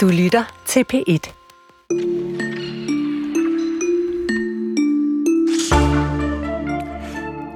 Du lytter til P1.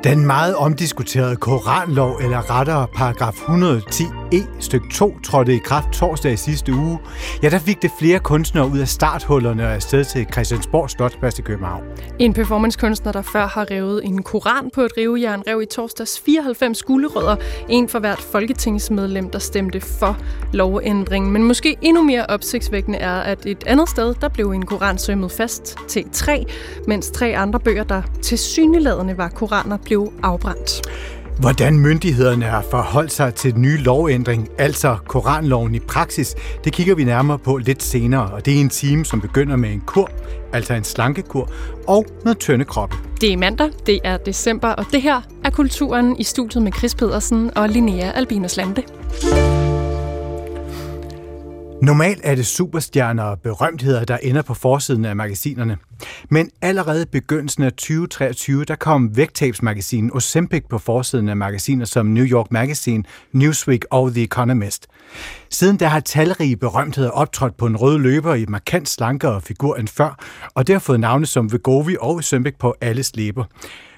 Den meget omdiskuterede koranlov, eller rettere paragraf 110 E stykke 2 trådte i kraft torsdag i sidste uge, ja, der fik det flere kunstnere ud af starthullerne og afsted til Christiansborg Slotsplads i København. En performancekunstner, der før har revet en koran på et rivejern, rev i torsdags 94 gulerødder, en for hvert folketingsmedlem, der stemte for lovændringen. Men måske endnu mere opsigtsvækkende er, at et andet sted, der blev en koran sømmet fast til tre, mens tre andre bøger, der til syneladende var koraner, blev afbrændt. Hvordan myndighederne har forholdt sig til den nye lovændring, altså Koranloven i praksis, det kigger vi nærmere på lidt senere, og det er en time, som begynder med en kur, altså en slankekur, og noget tynde kroppe. Det er mandag, det er december, og det her er Kulturen i studiet med Chris Pedersen og Linnea Albinus Lande. Normalt er det superstjerner og berømtheder, der ender på forsiden af magasinerne. Men allerede begyndelsen af 2023, der kom vægttabsmagasinen Ozempic på forsiden af magasiner som New York Magazine, Newsweek og The Economist. Siden der har talrige berømtheder optrådt på en rød løber i markant slankere figur end før, og det har fået navne som Vegovi og Ozempic på alles læber.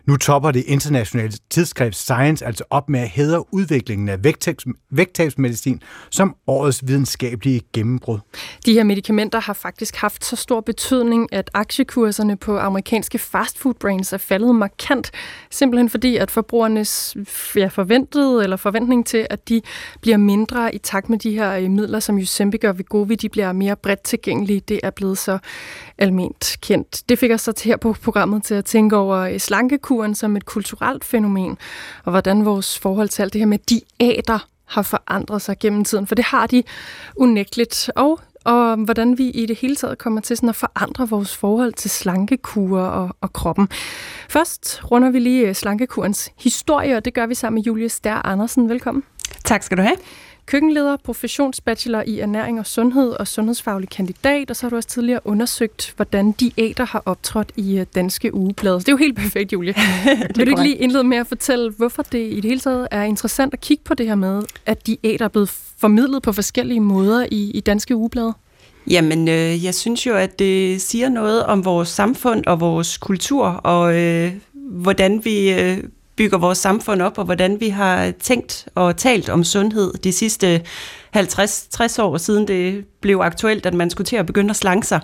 Nu topper det internationale tidsskrift Science altså op med at hædre udviklingen af vægttabs, vægttabsmedicin som årets videnskabelige gennembrud. De her medicamenter har faktisk haft så stor betydning, at aktiekurserne på amerikanske fastfood brands er faldet markant, simpelthen fordi, at forbrugernes ja, forventede eller forventning til, at de bliver mindre i takt med de her øh, midler, som Ozempic og Govi, de bliver mere bredt tilgængelige, det er blevet så almindeligt kendt. Det fik os så til her på programmet til at tænke over øh, slankekuren som et kulturelt fænomen, og hvordan vores forhold til alt det her med diæter har forandret sig gennem tiden, for det har de unægteligt, og og hvordan vi i det hele taget kommer til sådan at forandre vores forhold til slankekurer og, og kroppen. Først runder vi lige slankekurens historie, og det gør vi sammen med Julie Stær Andersen. Velkommen. Tak skal du have køkkenleder, professionsbachelor i ernæring og sundhed og sundhedsfaglig kandidat, og så har du også tidligere undersøgt, hvordan diæter har optrådt i øh, danske ugeblade. Det er jo helt perfekt, Julie. Vil du ikke lige indlede med at fortælle, hvorfor det i det hele taget er interessant at kigge på det her med, at diæter er blevet formidlet på forskellige måder i, i danske ugeblade? Jamen, øh, jeg synes jo, at det siger noget om vores samfund og vores kultur, og øh, hvordan vi øh, bygger vores samfund op, og hvordan vi har tænkt og talt om sundhed de sidste 50-60 år siden det blev aktuelt, at man skulle til at begynde at slanke sig.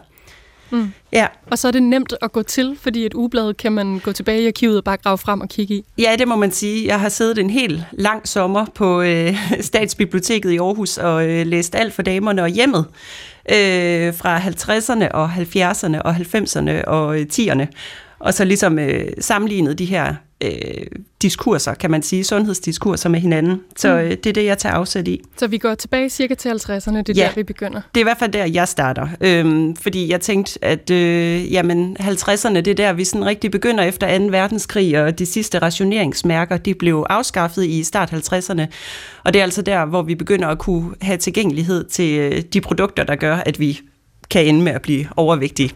Mm. Ja. Og så er det nemt at gå til, fordi et ugeblad kan man gå tilbage i arkivet og bare grave frem og kigge i. Ja, det må man sige. Jeg har siddet en helt lang sommer på øh, Statsbiblioteket i Aarhus og øh, læst alt for damerne og hjemmet øh, fra 50'erne og 70'erne og 90'erne og 10'erne. Øh, og så ligesom øh, sammenlignet de her øh, diskurser, kan man sige, sundhedsdiskurser med hinanden. Så mm. øh, det er det, jeg tager afsæt i. Så vi går tilbage cirka til 50'erne, det er ja, der, vi begynder? det er i hvert fald der, jeg starter. Øhm, fordi jeg tænkte, at øh, jamen, 50'erne, det er der, vi sådan rigtig begynder efter 2. verdenskrig, og de sidste rationeringsmærker, de blev afskaffet i start 50'erne. Og det er altså der, hvor vi begynder at kunne have tilgængelighed til øh, de produkter, der gør, at vi kan ende med at blive overvægtige.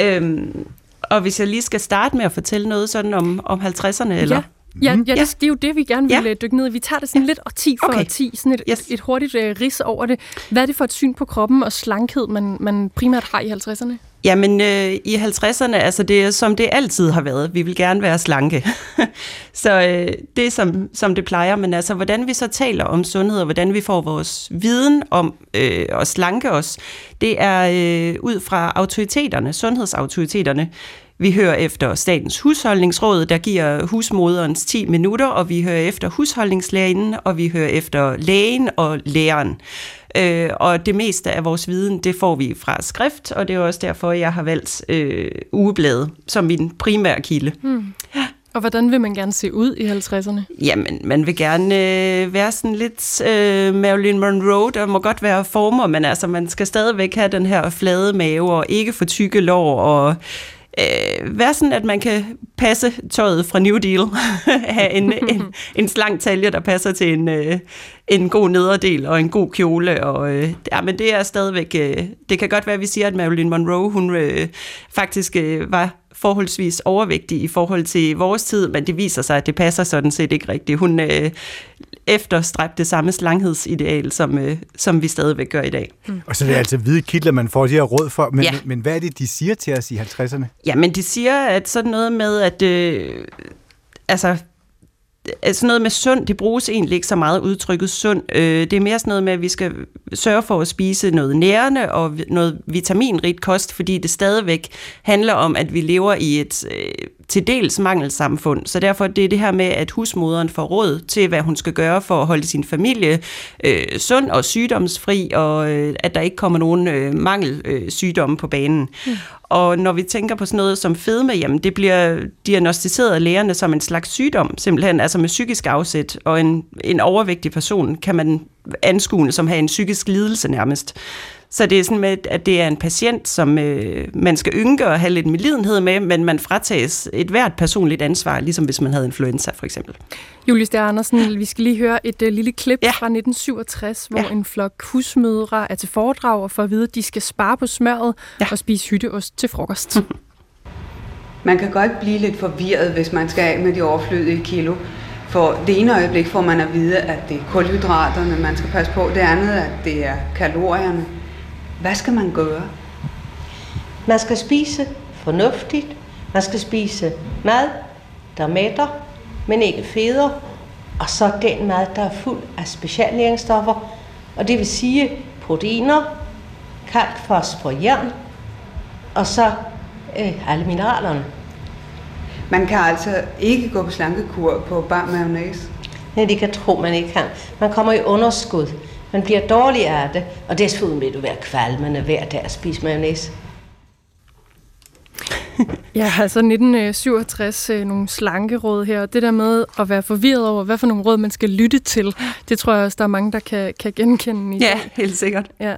Øhm, og hvis jeg lige skal starte med at fortælle noget sådan om, om 50'erne, eller? Ja. Ja, ja, det, det er jo det, vi gerne vil ja. dykke ned i. Vi tager det sådan ja. lidt 10 for okay. 10, sådan et, yes. et, et hurtigt uh, ris over det. Hvad er det for et syn på kroppen og slankhed, man, man primært har i 50'erne? Jamen, øh, i 50'erne, altså det er som det altid har været. Vi vil gerne være slanke. så øh, det er som, som det plejer, men altså hvordan vi så taler om sundhed, og hvordan vi får vores viden om øh, at slanke os, det er øh, ud fra autoriteterne, sundhedsautoriteterne. Vi hører efter Statens Husholdningsråd, der giver husmoderens 10 minutter, og vi hører efter husholdningslægen, og vi hører efter lægen og læreren. Øh, og det meste af vores viden, det får vi fra skrift, og det er også derfor, jeg har valgt øh, ugebladet som min primære kilde. Hmm. Ja. Og hvordan vil man gerne se ud i 50'erne? Jamen, man vil gerne øh, være sådan lidt øh, Marilyn Monroe. Der må godt være former, men altså, man skal stadigvæk have den her flade mave og ikke for tykke lår og øh, være sådan, at man kan passe tøjet fra New Deal. have en, en, en slank talje, der passer til en, øh, en god nederdel og en god kjole. Og, øh, ja, men det er stadigvæk... Øh, det kan godt være, at vi siger, at Marilyn Monroe, hun øh, faktisk øh, var forholdsvis overvægtig i forhold til vores tid, men det viser sig, at det passer sådan set ikke rigtigt. Hun øh, efterstræbe det samme slanghedsideal, som, øh, som vi stadigvæk gør i dag. Mm. Og så er det altså hvide kitler, man får de her råd for. Men, ja. men, men hvad er det, de siger til os i 50'erne? Ja, men de siger, at sådan noget med, at øh, altså, sådan noget med sund, det bruges egentlig ikke så meget udtrykket sund. Øh, det er mere sådan noget med, at vi skal sørge for at spise noget nærende og noget vitaminrigt kost, fordi det stadigvæk handler om, at vi lever i et øh, til dels mangelsamfund. Så derfor det er det her med, at husmoderen får råd til, hvad hun skal gøre for at holde sin familie øh, sund og sygdomsfri, og øh, at der ikke kommer nogen øh, mangelsygdomme øh, på banen. Mm. Og når vi tænker på sådan noget som fedme, jamen det bliver diagnostiseret af lægerne som en slags sygdom, simpelthen, altså med psykisk afsæt, og en, en overvægtig person kan man anskue som have en psykisk lidelse nærmest. Så det er sådan med, at det er en patient, som øh, man skal ynke og have lidt medlidenhed med, men man fratages et hvert personligt ansvar, ligesom hvis man havde influenza for eksempel. Julius der Andersen, vi skal lige høre et uh, lille klip ja. fra 1967, hvor ja. en flok husmødre er til foredrag og får at vide, at de skal spare på smøret ja. og spise hytteost til frokost. man kan godt blive lidt forvirret, hvis man skal af med de overflødige kilo. For det ene øjeblik får man at vide, at det er kulhydraterne, man skal passe på. Det andet, at det er kalorierne. Hvad skal man gøre? Man skal spise fornuftigt. Man skal spise mad, der mætter, men ikke feder. Og så den mad, der er fuld af specialnæringsstoffer. Og det vil sige proteiner, kalk, fosfor, jern, og så øh, alle mineralerne. Man kan altså ikke gå på slankekur på bar mayonnaise? Nej, det kan tro, man ikke kan. Man kommer i underskud. Man bliver dårlig af det, og desuden vil du være kvalmende hver dag at spise mayonnaise. ja, altså 1967, øh, nogle slankeråd her, og det der med at være forvirret over, hvad for nogle råd man skal lytte til, det tror jeg også, der er mange, der kan, kan genkende i Ja, helt sikkert. Ja.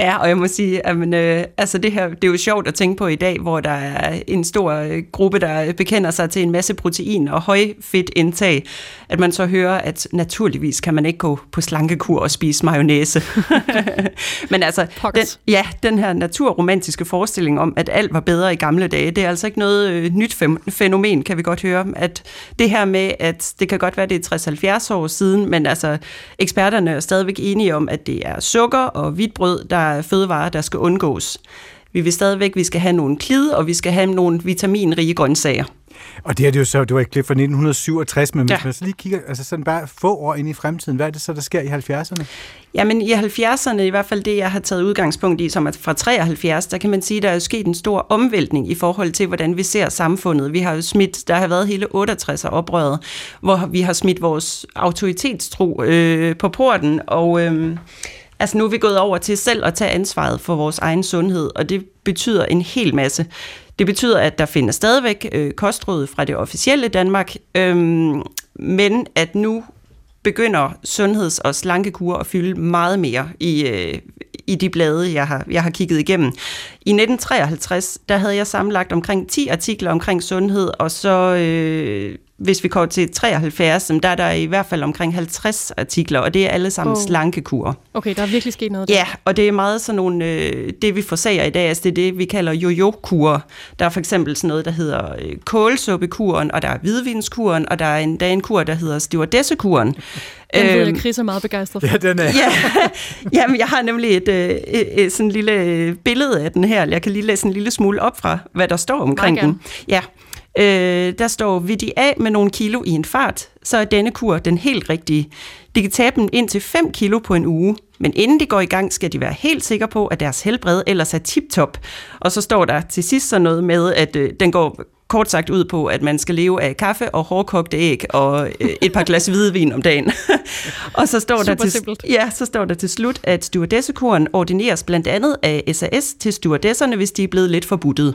Ja, og jeg må sige, at men, øh, altså det her, det er jo sjovt at tænke på i dag, hvor der er en stor øh, gruppe, der bekender sig til en masse protein og højfedt indtag, at man så hører, at naturligvis kan man ikke gå på slankekur og spise mayonnaise. men altså, den, ja, den her naturromantiske forestilling om, at alt var bedre i gamle dage, det er altså ikke noget øh, nyt fænomen, kan vi godt høre. At det her med, at det kan godt være, det er 60-70 år siden, men altså eksperterne er stadigvæk enige om, at det er sukker og hvidt brød, der er fødevarer, der skal undgås. Vi vil stadigvæk, vi skal have nogle klid, og vi skal have nogle vitaminrige grøntsager. Og det er det jo så, det var et klip fra 1967, men ja. hvis man så lige kigger, altså sådan bare få år ind i fremtiden, hvad er det så, der sker i 70'erne? Jamen i 70'erne, i hvert fald det, jeg har taget udgangspunkt i, som er fra 73, der kan man sige, der er sket en stor omvæltning i forhold til, hvordan vi ser samfundet. Vi har jo smidt, der har været hele 68 oprøret, hvor vi har smidt vores autoritetstro øh, på porten, og... Øh, Altså nu er vi gået over til selv at tage ansvaret for vores egen sundhed, og det betyder en hel masse. Det betyder, at der finder stadigvæk øh, kostråd fra det officielle Danmark, øhm, men at nu begynder sundheds- og slankekur at fylde meget mere i, øh, i de blade, jeg har, jeg har kigget igennem. I 1953, der havde jeg samlet omkring 10 artikler omkring sundhed, og så øh, hvis vi går til 73, der er der i hvert fald omkring 50 artikler, og det er alle sammen oh. slankekur. Okay, der er virkelig sket noget der. Ja, og det er meget sådan nogle, øh, det vi forsager i dag, altså det er det, vi kalder jojo-kur. Der er for eksempel sådan noget, der hedder øh, kålsuppekuren, og der er hvidvinskuren, og der er en, der er en kur, der hedder stewardessekuren. Den ved jeg, øhm, Chris er meget begejstret for. Ja, den er. ja, jamen, jeg har nemlig et, et, et, et sådan lille billede af den her. Jeg kan lige læse en lille smule op fra, hvad der står omkring den. Ja, Øh, der står, vil de af med nogle kilo i en fart, så er denne kur den helt rigtige. De kan tabe dem ind til 5 kilo på en uge, men inden de går i gang, skal de være helt sikre på, at deres helbred ellers er tip-top. Og så står der til sidst så noget med, at øh, den går kort sagt ud på, at man skal leve af kaffe og hårdkogte æg og øh, et par glas hvidvin om dagen. og så står, der til, ja, så står der til slut, at stewardessekuren ordineres blandt andet af SAS til stewardesserne, hvis de er blevet lidt forbudtet.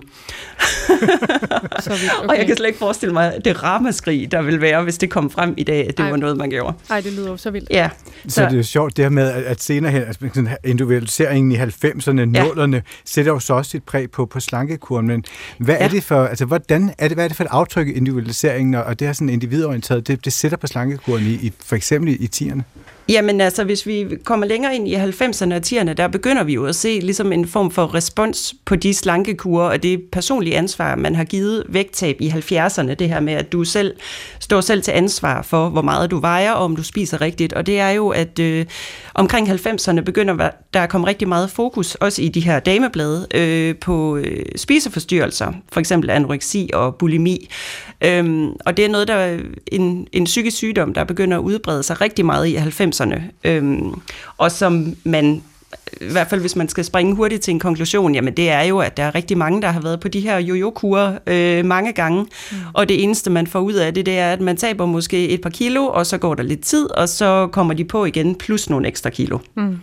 okay. Og jeg kan slet ikke forestille mig det ramaskrig, der vil være, hvis det kom frem i dag, at det Ej. var noget, man gjorde. Nej, det lyder jo så vildt. Ja. Så, så det er jo sjovt, det her med, at senere hen, altså individualiseringen i 90'erne, ja. nullerne, sætter jo så også sit præg på, på slankekuren, men hvad ja. er det for, altså hvordan er det, hvad er det for et aftryk individualiseringen og det her sådan individorienteret, det, det sætter på slankekuren i, i for eksempel i, i tierne? Jamen altså, hvis vi kommer længere ind i 90'erne og 10'erne, der begynder vi jo at se ligesom en form for respons på de slankekurer, og det personlige ansvar, man har givet vægttab i 70'erne, det her med, at du selv står selv til ansvar for, hvor meget du vejer, og om du spiser rigtigt. Og det er jo, at øh, omkring 90'erne begynder der at komme rigtig meget fokus, også i de her dameblade, øh, på øh, spiseforstyrrelser, for eksempel anoreksi og bulimi. Øhm, og det er noget, der en, en psykisk sygdom, der begynder at udbrede sig rigtig meget i 90'erne, øhm, og som man i hvert fald hvis man skal springe hurtigt til en konklusion, jamen det er jo, at der er rigtig mange, der har været på de her jojo-kurer øh, mange gange, mm. og det eneste, man får ud af det, det er, at man taber måske et par kilo, og så går der lidt tid, og så kommer de på igen, plus nogle ekstra kilo. Mm.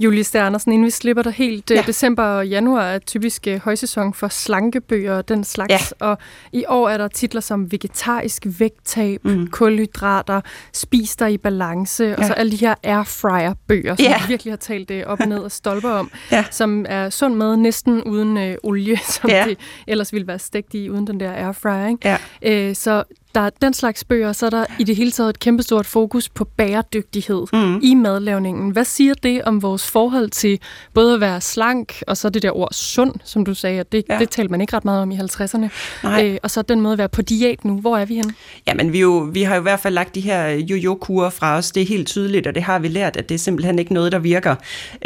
Julie Sternersen, inden vi slipper dig helt. Ja. December og januar er typisk øh, højsæson for slankebøger og den slags. Ja. Og i år er der titler som vegetarisk vægttab, mm. kulhydrater, spis dig i balance, ja. og så alle de her airfryer-bøger, som ja. vi virkelig har talt det øh, op og ned og stolper om, ja. som er sund med næsten uden øh, olie, som ja. det ellers ville være stegt i uden den der airfryer. Ikke? Ja. Æ, så der er den slags bøger, så er der i det hele taget et kæmpestort fokus på bæredygtighed mm. i madlavningen. Hvad siger det om vores forhold til både at være slank, og så det der ord sund, som du sagde, at det, ja. det talte man ikke ret meget om i 50'erne. Øh, og så den måde at være på diæt nu. Hvor er vi henne? Jamen, vi, jo, vi har jo i hvert fald lagt de her jojo-kurer fra os. Det er helt tydeligt, og det har vi lært, at det er simpelthen ikke noget, der virker.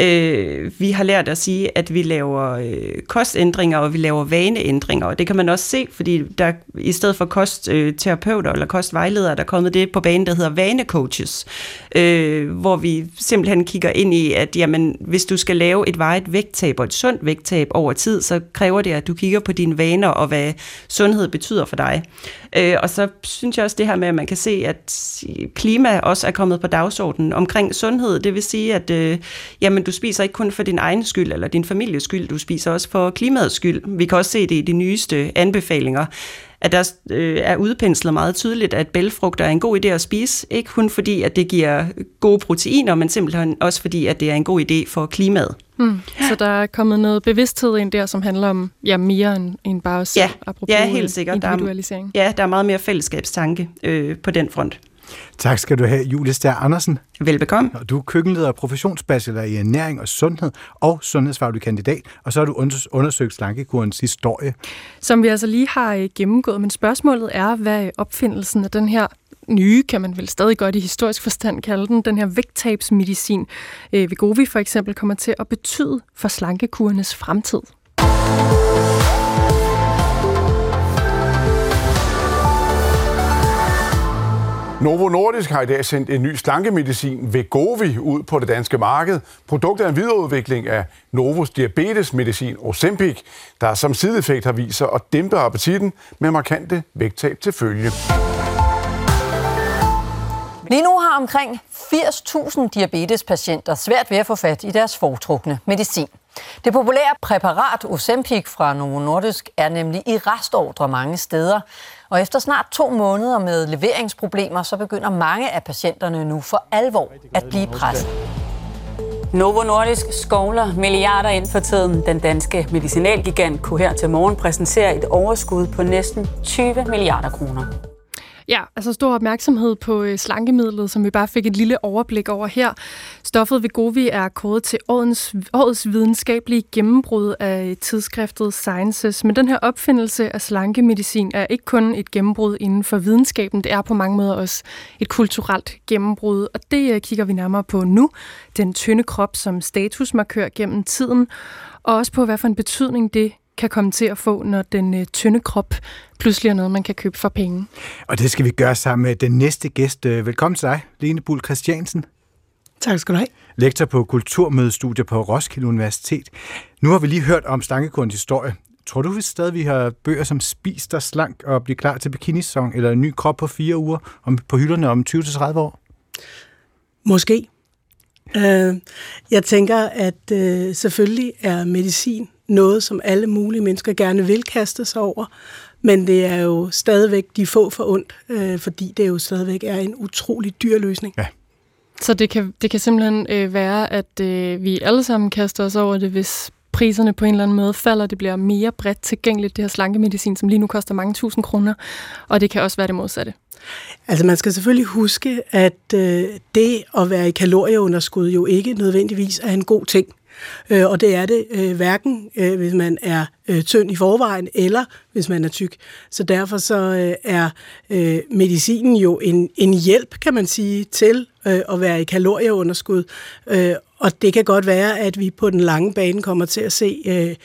Øh, vi har lært at sige, at vi laver øh, kostændringer, og vi laver vaneændringer, og det kan man også se, fordi der i stedet for kost øh, til terapeuter eller kostvejledere, der er kommet det på banen, der hedder vanecoaches, øh, hvor vi simpelthen kigger ind i, at jamen, hvis du skal lave et vejet vægttab og et sundt vægttab over tid, så kræver det, at du kigger på dine vaner og hvad sundhed betyder for dig. Øh, og så synes jeg også det her med, at man kan se, at klima også er kommet på dagsordenen omkring sundhed. Det vil sige, at øh, jamen, du spiser ikke kun for din egen skyld eller din families skyld, du spiser også for klimaets skyld. Vi kan også se det i de nyeste anbefalinger at der øh, er udpenslet meget tydeligt, at bælfrugter er en god idé at spise. Ikke kun fordi, at det giver gode proteiner, men simpelthen også fordi, at det er en god idé for klimaet. Hmm. Så der er kommet noget bevidsthed ind der, som handler om ja, mere end, end bare os, ja, ja, helt sikkert. individualisering. Der er, ja, der er meget mere fællesskabstanke øh, på den front. Tak skal du have, Julie Stær Andersen. Velbekomme. Du er køkkenleder og professionsbachelor i ernæring og sundhed og sundhedsfaglig kandidat, og så har du undersøgt slankekurens historie. Som vi altså lige har øh, gennemgået, men spørgsmålet er, hvad opfindelsen af den her nye, kan man vel stadig godt i historisk forstand kalde den, den her vægttabsmedicin, øh, Vigovi for eksempel, kommer til at betyde for slankekurernes fremtid. Novo Nordisk har i dag sendt en ny slankemedicin, Vegovi, ud på det danske marked. Produktet er en videreudvikling af Novos diabetesmedicin Ozempic, der som sideeffekt har vist sig at dæmpe appetitten med markante vægttab til følge. Lige nu har omkring 80.000 diabetespatienter svært ved at få fat i deres foretrukne medicin. Det populære præparat Ozempic fra Novo Nordisk er nemlig i restordre mange steder, og efter snart to måneder med leveringsproblemer, så begynder mange af patienterne nu for alvor at blive presset. Novo Nordisk skovler milliarder ind for tiden. Den danske medicinalgigant kunne her til morgen præsentere et overskud på næsten 20 milliarder kroner. Ja, altså stor opmærksomhed på øh, slankemidlet, som vi bare fik et lille overblik over her. Stoffet Vegovi er kodet til årets, årets videnskabelige gennembrud af øh, tidsskriftet Sciences, men den her opfindelse af slankemedicin er ikke kun et gennembrud inden for videnskaben, det er på mange måder også et kulturelt gennembrud, og det øh, kigger vi nærmere på nu. Den tynde krop som statusmarkør gennem tiden, og også på, hvad for en betydning det kan komme til at få, når den øh, tynde krop pludselig er noget, man kan købe for penge. Og det skal vi gøre sammen med den næste gæst. Øh, velkommen til dig, Lene Bull Christiansen. Tak skal du have. Lektor på Kulturmødestudier på Roskilde Universitet. Nu har vi lige hørt om Stangekorns historie. Tror du, vi stadig vi har bøger som Spis dig slank og bliver klar til bikinisong, eller en ny krop på fire uger om, på hylderne om 20-30 år? Måske. Uh, jeg tænker, at uh, selvfølgelig er medicin noget, som alle mulige mennesker gerne vil kaste sig over, men det er jo stadigvæk de få for ondt, øh, fordi det jo stadigvæk er en utrolig dyr løsning. Ja. Så det kan, det kan simpelthen øh, være, at øh, vi alle sammen kaster os over det, hvis priserne på en eller anden måde falder, det bliver mere bredt tilgængeligt, det her slankemedicin, som lige nu koster mange tusind kroner, og det kan også være det modsatte. Altså man skal selvfølgelig huske, at øh, det at være i kalorieunderskud jo ikke nødvendigvis er en god ting. Øh, og det er det øh, hverken, øh, hvis man er øh, tynd i forvejen, eller hvis man er tyk. Så derfor så øh, er øh, medicinen jo en, en hjælp, kan man sige, til øh, at være i kalorieunderskud. Øh, og det kan godt være, at vi på den lange bane kommer til at se øh,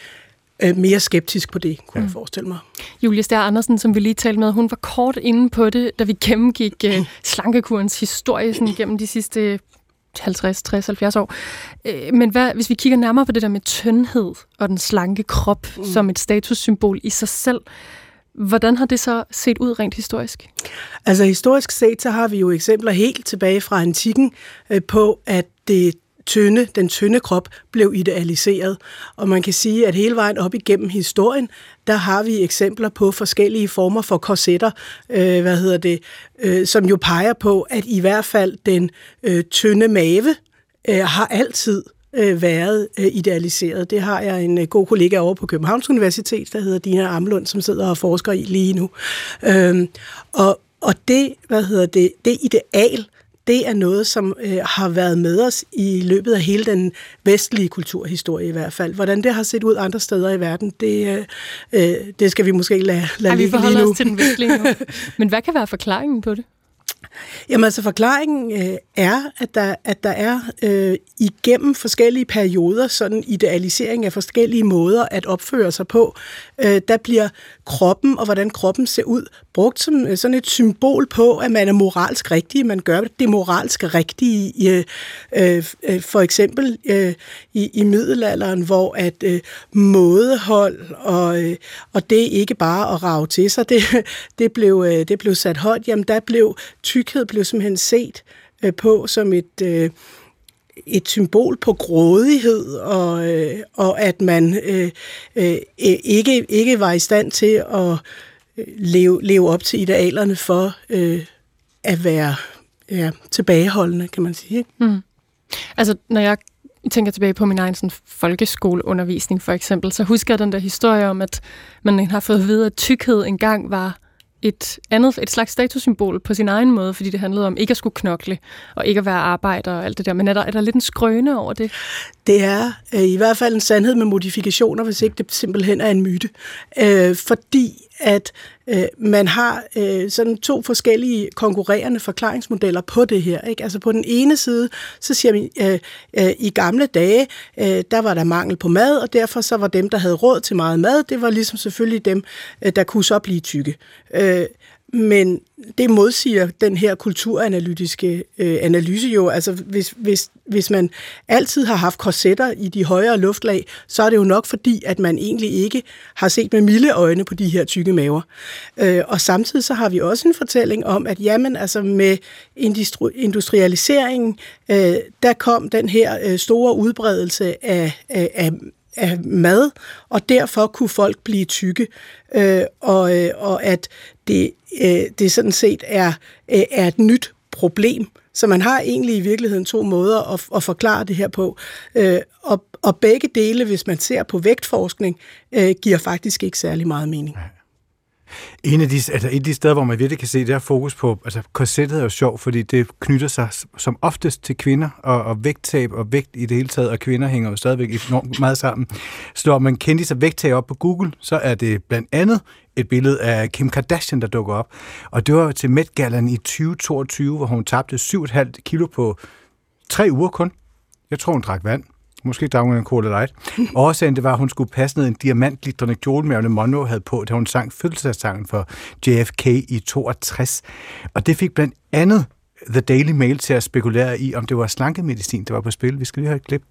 øh mere skeptisk på det, kunne ja. jeg forestille mig. Julie Stær Andersen, som vi lige talte med, hun var kort inde på det, da vi gennemgik øh, slankekurens historie sådan, gennem de sidste 50, 60, 70 år. Øh, men hvad, hvis vi kigger nærmere på det der med tyndhed og den slanke krop mm. som et statussymbol i sig selv, Hvordan har det så set ud rent historisk? Altså historisk set, så har vi jo eksempler helt tilbage fra antikken øh, på, at det tynde, den tynde krop blev idealiseret. Og man kan sige, at hele vejen op igennem historien, der har vi eksempler på forskellige former for korsetter, øh, hvad hedder det, øh, som jo peger på, at i hvert fald den øh, tynde mave øh, har altid øh, været øh, idealiseret. Det har jeg en øh, god kollega over på Københavns Universitet, der hedder Dina Amlund, som sidder og forsker i lige nu. Øh, og, og det, hvad hedder det, det ideal, det er noget, som øh, har været med os i løbet af hele den vestlige kulturhistorie i hvert fald. Hvordan det har set ud andre steder i verden, det, øh, øh det skal vi måske lade, lade ligge lige nu. Vi forholder os til den vestlige nu. Men hvad kan være forklaringen på det? Jamen altså forklaringen øh, er, at der, at der er øh, igennem forskellige perioder sådan idealisering af forskellige måder at opføre sig på. Øh, der bliver kroppen og hvordan kroppen ser ud brugt som øh, sådan et symbol på, at man er moralsk rigtig, man gør det moralsk rigtige. Øh, øh, øh, for eksempel øh, i, i middelalderen, hvor at øh, mådehold og, øh, og det ikke bare at rave til sig, det, det, blev, øh, det blev sat højt, jamen der blev tykkhed blev simpelthen set øh, på som et... Øh, et symbol på grådighed, og, øh, og at man øh, øh, ikke, ikke var i stand til at øh, leve, leve op til idealerne for øh, at være ja, tilbageholdende, kan man sige. Ikke? Mm. Altså, når jeg tænker tilbage på min egen sådan, folkeskoleundervisning for eksempel, så husker jeg den der historie om, at man har fået at vide, at tykkhed engang var et andet, et slags statussymbol på sin egen måde, fordi det handlede om ikke at skulle knokle, og ikke at være arbejder og alt det der. Men er der, er der lidt en skrøne over det? Det er øh, i hvert fald en sandhed med modifikationer, hvis ikke det simpelthen er en myte. Øh, fordi at øh, man har øh, sådan to forskellige konkurrerende forklaringsmodeller på det her. Ikke? Altså på den ene side, så siger vi, øh, øh, i gamle dage, øh, der var der mangel på mad, og derfor så var dem, der havde råd til meget mad, det var ligesom selvfølgelig dem, øh, der kunne så blive tykke. Øh, men det modsiger den her kulturanalytiske øh, analyse jo. Altså hvis, hvis, hvis man altid har haft korsetter i de højere luftlag, så er det jo nok fordi, at man egentlig ikke har set med milde øjne på de her tykke maver. Øh, og samtidig så har vi også en fortælling om, at jamen altså med industrialiseringen, øh, der kom den her øh, store udbredelse af, af, af af mad, og derfor kunne folk blive tykke, øh, og, øh, og at det, øh, det sådan set er, øh, er et nyt problem. Så man har egentlig i virkeligheden to måder at, at forklare det her på. Øh, og, og begge dele, hvis man ser på vægtforskning, øh, giver faktisk ikke særlig meget mening. En af, de, altså et af de steder, hvor man virkelig kan se det her fokus på, altså korsettet er jo sjovt, fordi det knytter sig som oftest til kvinder, og, og vægttab og vægt i det hele taget, og kvinder hænger jo stadigvæk enormt meget sammen. Slår man kender sig vægttab op på Google, så er det blandt andet et billede af Kim Kardashian, der dukker op. Og det var til Met Gallaen i 2022, hvor hun tabte 7,5 kilo på tre uger kun. Jeg tror, hun drak vand. Måske drak hun en Cola Light. Årsagen det var, at hun skulle passe ned en diamantglitrende kjole, Marilyn Monroe havde på, da hun sang fødselsdagssangen for JFK i 62. Og det fik blandt andet The Daily Mail til at spekulere i, om det var slankemedicin, der var på spil. Vi skal lige høre et klip.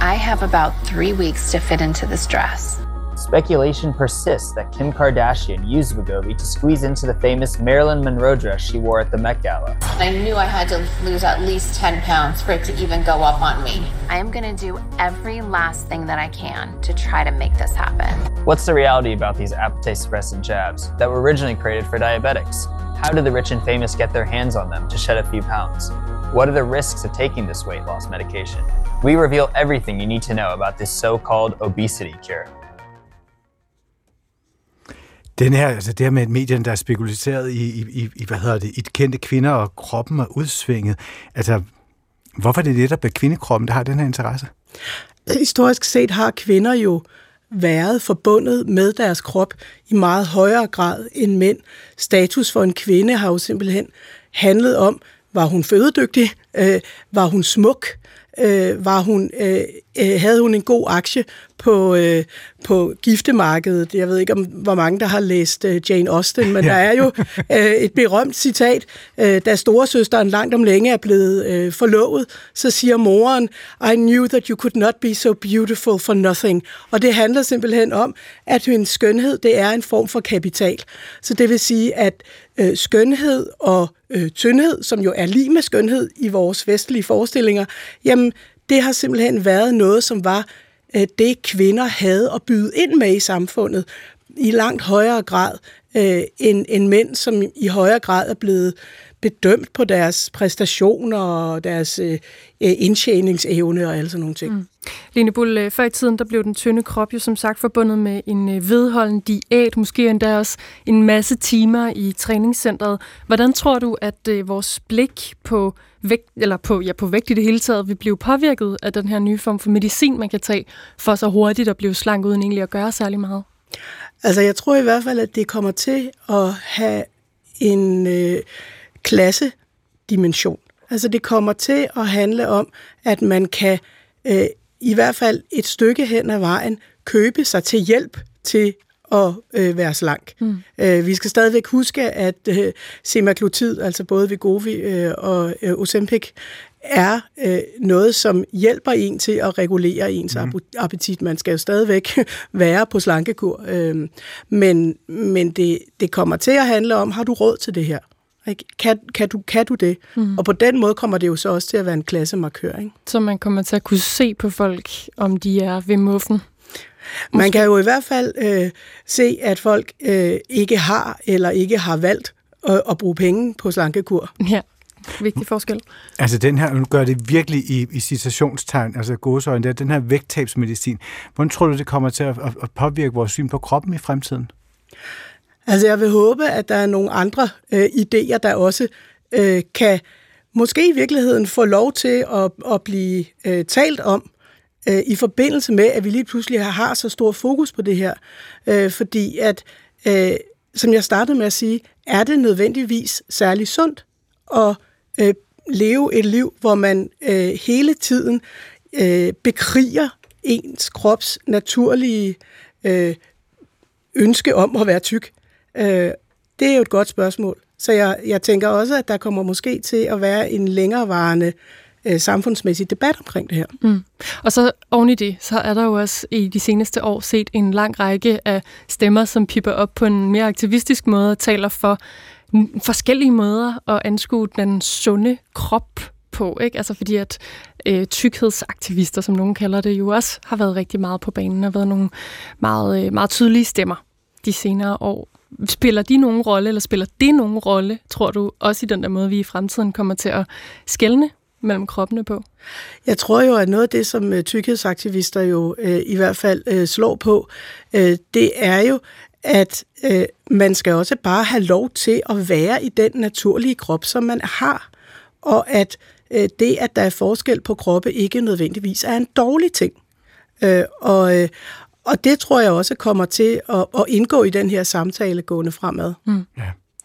I have about three weeks to fit into this dress. Speculation persists that Kim Kardashian used Wegovy to squeeze into the famous Marilyn Monroe dress she wore at the Met Gala. I knew I had to lose at least 10 pounds for it to even go up on me. I am going to do every last thing that I can to try to make this happen. What's the reality about these appetite suppressant jabs that were originally created for diabetics? How do the rich and famous get their hands on them to shed a few pounds? What are the risks of taking this weight loss medication? We reveal everything you need to know about this so called obesity cure. Den her, altså det her med medierne, der er spekuleret i, i, i, hvad hedder det, i kendte kvinder, og kroppen er udsvinget. Altså, hvorfor er det netop kvindekroppen, der har den her interesse? Historisk set har kvinder jo været forbundet med deres krop i meget højere grad end mænd. Status for en kvinde har jo simpelthen handlet om, var hun fødedygtig, øh, var hun smuk, øh, var hun, øh, øh, havde hun en god aktie på, øh, på giftemarkedet. Jeg ved ikke, om hvor mange, der har læst øh, Jane Austen, men ja. der er jo øh, et berømt citat. Øh, da storesøsteren langt om længe er blevet øh, forlovet, så siger moren, I knew that you could not be so beautiful for nothing. Og det handler simpelthen om, at hendes skønhed, det er en form for kapital. Så det vil sige, at øh, skønhed og øh, tyndhed, som jo er lige med skønhed i vores vestlige forestillinger, jamen det har simpelthen været noget, som var øh, det, kvinder havde at byde ind med i samfundet i langt højere grad øh, end, end mænd, som i højere grad er blevet bedømt på deres præstationer og deres øh, øh indtjeningsevne og alle sådan nogle ting. Mm. Lene Bull, øh, før i tiden der blev den tynde krop jo som sagt forbundet med en øh, vedholden diæt, måske endda også en masse timer i træningscentret. Hvordan tror du, at øh, vores blik på vægt, eller på, ja, på vægt i det hele taget vil blive påvirket af den her nye form for medicin, man kan tage for så hurtigt at blive slank uden egentlig at gøre særlig meget? Altså jeg tror i hvert fald, at det kommer til at have en øh, klassedimension. Altså det kommer til at handle om, at man kan øh, i hvert fald et stykke hen ad vejen købe sig til hjælp til at øh, være slank. Mm. Øh, vi skal stadigvæk huske, at øh, semaglutid, altså både Wegovy øh, og øh, Ozempic, er øh, noget, som hjælper en til at regulere ens mm. appetit. Man skal jo stadigvæk være på slankekur, øh, men, men det, det kommer til at handle om, har du råd til det her? Kan, kan, du, kan du det? Mm. Og på den måde kommer det jo så også til at være en klassemarkør. Ikke? Så man kommer til at kunne se på folk, om de er ved muffen? Man kan jo i hvert fald øh, se, at folk øh, ikke har eller ikke har valgt at, at bruge penge på slankekur. Ja, vigtig forskel. Altså den her, nu gør det virkelig i, i citationstegn, altså gåsøjne, der, den her vægttabsmedicin. Hvordan tror du, det kommer til at, at påvirke vores syn på kroppen i fremtiden? Altså jeg vil håbe, at der er nogle andre øh, idéer, der også øh, kan måske i virkeligheden få lov til at, at blive øh, talt om øh, i forbindelse med, at vi lige pludselig har så stor fokus på det her. Øh, fordi at, øh, som jeg startede med at sige, er det nødvendigvis særlig sundt at øh, leve et liv, hvor man øh, hele tiden øh, bekriger ens krops naturlige øh, ønske om at være tyk. Øh, det er jo et godt spørgsmål. Så jeg, jeg tænker også, at der kommer måske til at være en længerevarende øh, samfundsmæssig debat omkring det her. Mm. Og så oven i det, så er der jo også i de seneste år set en lang række af stemmer, som pipper op på en mere aktivistisk måde og taler for forskellige måder at anskue den sunde krop på, ikke? Altså fordi at øh, tykkhedsaktivister, som nogen kalder det, jo også har været rigtig meget på banen og været nogle meget, øh, meget tydelige stemmer de senere år. Spiller de nogen rolle, eller spiller det nogen rolle, tror du, også i den der måde, vi i fremtiden kommer til at skælne mellem kroppene på? Jeg tror jo, at noget af det, som øh, tykkhedsaktivister jo øh, i hvert fald øh, slår på, øh, det er jo, at øh, man skal også bare have lov til at være i den naturlige krop, som man har. Og at øh, det, at der er forskel på kroppe, ikke nødvendigvis er en dårlig ting. Øh, og, øh, og det tror jeg også kommer til at, at indgå i den her samtale gående fremad. Mm. Ja.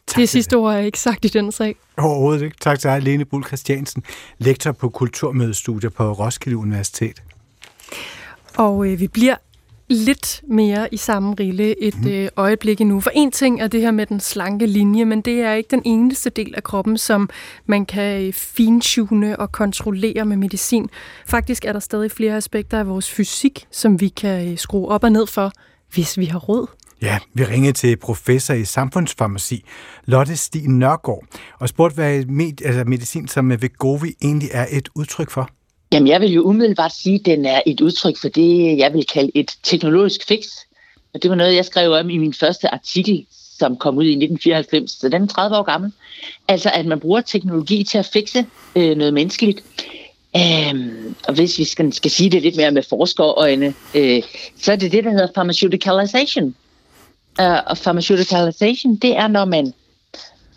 Tak det sidste ord er ikke sagt i den sag. Overhovedet ikke. Tak til dig, Lene Bull Christiansen, lektor på Kulturmødestudier på Roskilde Universitet. Og øh, vi bliver lidt mere i samme rille et mm. øh, øjeblik endnu. For en ting er det her med den slanke linje, men det er ikke den eneste del af kroppen, som man kan øh, fintune og kontrollere med medicin. Faktisk er der stadig flere aspekter af vores fysik, som vi kan øh, skrue op og ned for, hvis vi har råd. Ja, vi ringede til professor i samfundsfarmaci, Lotte Stig Nørgaard, og spurgte, hvad med, altså medicin som Vegovi egentlig er et udtryk for. Jamen, jeg vil jo umiddelbart sige, at den er et udtryk for det, jeg vil kalde et teknologisk fix. Og det var noget, jeg skrev om i min første artikel, som kom ud i 1994, så den er 30 år gammel. Altså, at man bruger teknologi til at fikse øh, noget menneskeligt. Øhm, og hvis vi skal, skal sige det lidt mere med forskerøjne, øh, så er det det, der hedder pharmaceuticalization. Øh, og pharmaceuticalization, det er, når man,